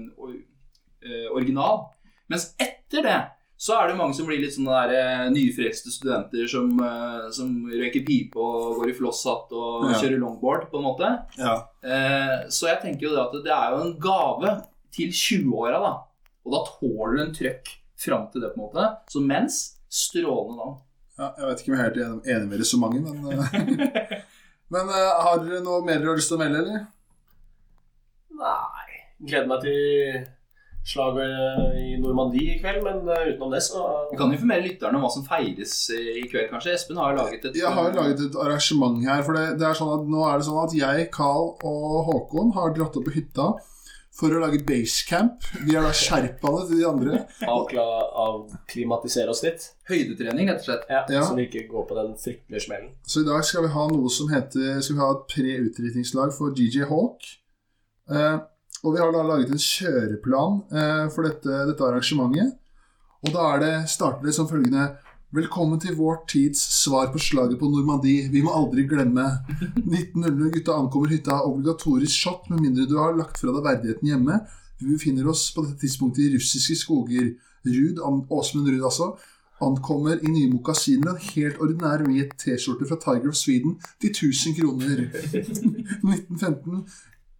eh, original. Mens etter det så er det mange som blir litt sånne der, nyfrelste studenter som, som røyker pipe og går i flosshatt og Ja. kjører longboard, på en måte. Ja. Eh, så jeg tenker jo det at det er jo en gave til 20-åra, da. Og da tåler du en trøkk fram til det, på en måte. Så mens strålende navn. ja. Jeg vet ikke om jeg er helt enig- med resonnementet, men *laughs* Men uh, har dere noe mer dere har lyst til å melde, eller? Nei. Gleder meg til slaget i Normandie i kveld, men eh, utenom det så Vi kan informere lytterne om hva som feires eh, i kveld, kanskje. Espen har laget et Jeg har laget et arrangement her. For det, det er sånn at nå er det sånn at jeg, Carl og Håkon har dratt opp på hytta for å lage basecamp. Vi er da sherpaene til de andre. avklimatisere oss litt. høydetrening, rett og slett. Ja, Ja. Så vi ikke går på den fryktelige smellen. Så i dag skal vi ha noe som heter Skal vi ha et pre-utdrikningslag for GG Hawk. Eh, og vi har da laget en kjøreplan eh, for dette, dette arrangementet. Og da er det, starter det som følgende Velkommen til vår tids svar på slaget på Normandie. Vi må aldri glemme. 1900 gutta ankommer hytta. Obligatorisk shot med mindre du har lagt fra deg verdigheten hjemme. Vi befinner oss på dette tidspunktet i russiske skoger. Rud, Åsmund Ruud altså, ankommer i nye mokasiner en helt ordinær hvit T-skjorte fra Tiger of Sweden til 1000 kroner. *laughs* 1915.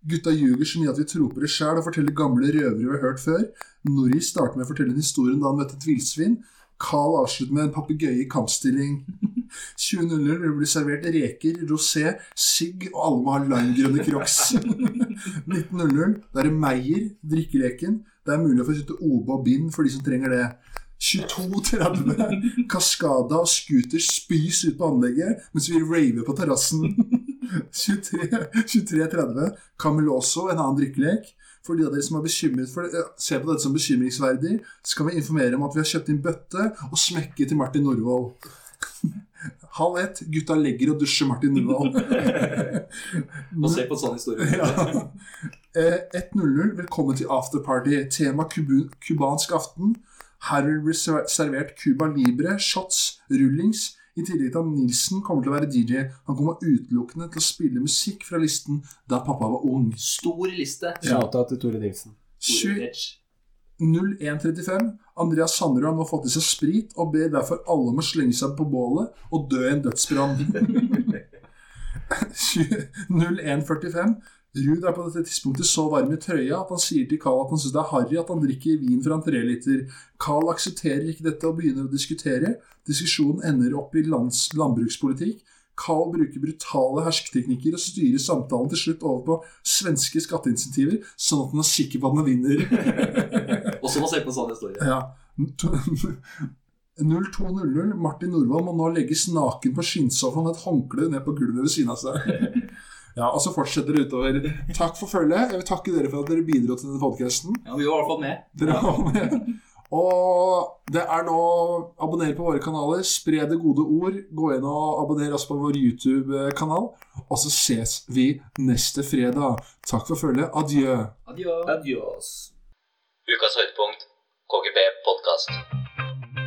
Gutta ljuger så mye at vi tror på det sjæl og forteller gamle røvere vi har hørt før. Norris starter med å fortelle en historie da han møtte et villsvin. Carl avslutter med en papegøye i kampstilling. 20.00 *laughs* vil det bli servert reker, rosé, sigg, og alle må ha limegrønne crocs. *laughs* 19.00 da er det Meyer, drikkeleken. Det er mulig å få kjøpe OB og bind for de som trenger det. 22.30 Kaskada og scooter spys ut på anlegget mens vi raver på terrassen. *laughs* 23 23.30 Cameloso, en annen drikkelek. For de av dere som er bekymret for det, eh, ser på dette som bekymringsverdig, så kan vi informere om at vi har kjøpt inn bøtte og smekke til Martin Norvoll. *laughs* Halv ett, gutta legger og dusjer Martin Norvoll. *laughs* Basert på en sånn historie. *laughs* Ja. Eh, 1.00, velkommen til afterparty. Tema kubansk aften. Her det servert Cuba Libre, shots, rullings. I tillegg til at Nilsen kommer til å være DJ. Han kommer utelukkende til å spille musikk fra listen da pappa var ung. Stor liste. Ja. Til Tore Nilsen. Stor 20 edge. 01.35. Andreas Sanderud har nå fått i seg sprit og ber derfor alle om å slenge seg på bålet og dø i en dødsbrann. *laughs* *laughs* 01.45. Ruud er på dette tidspunktet så varm i trøya at han sier til Carl at han syns det er harry at han drikker vin fra en treliter. Carl aksepterer ikke dette og begynner å diskutere. Diskusjonen ender opp i lands landbrukspolitikk. Carl bruker brutale hersketeknikker og styrer samtalen til slutt over på svenske skatteinsentiver, sånn at han er sikker på at han vinner. *laughs* Også se på en sånn historie. Ja. 02.00. Martin Norvald må nå legges naken på skinnsofaen med et håndkle ned på gulvet ved siden av seg. *laughs* Ja, og så fortsetter det utover. Takk for følget. Jeg vil takke dere for at dere bidro til denne podkasten. Ja, vi var i hvert fall med. Dere var med. Og det er nå Abonner på våre kanaler. Spre det gode ord. Gå inn og abonner også på vår YouTube-kanal. Og så ses vi neste fredag. Takk for følget. Adjø. Adjø. Adios. Ukas høydepunkt KGB podkast.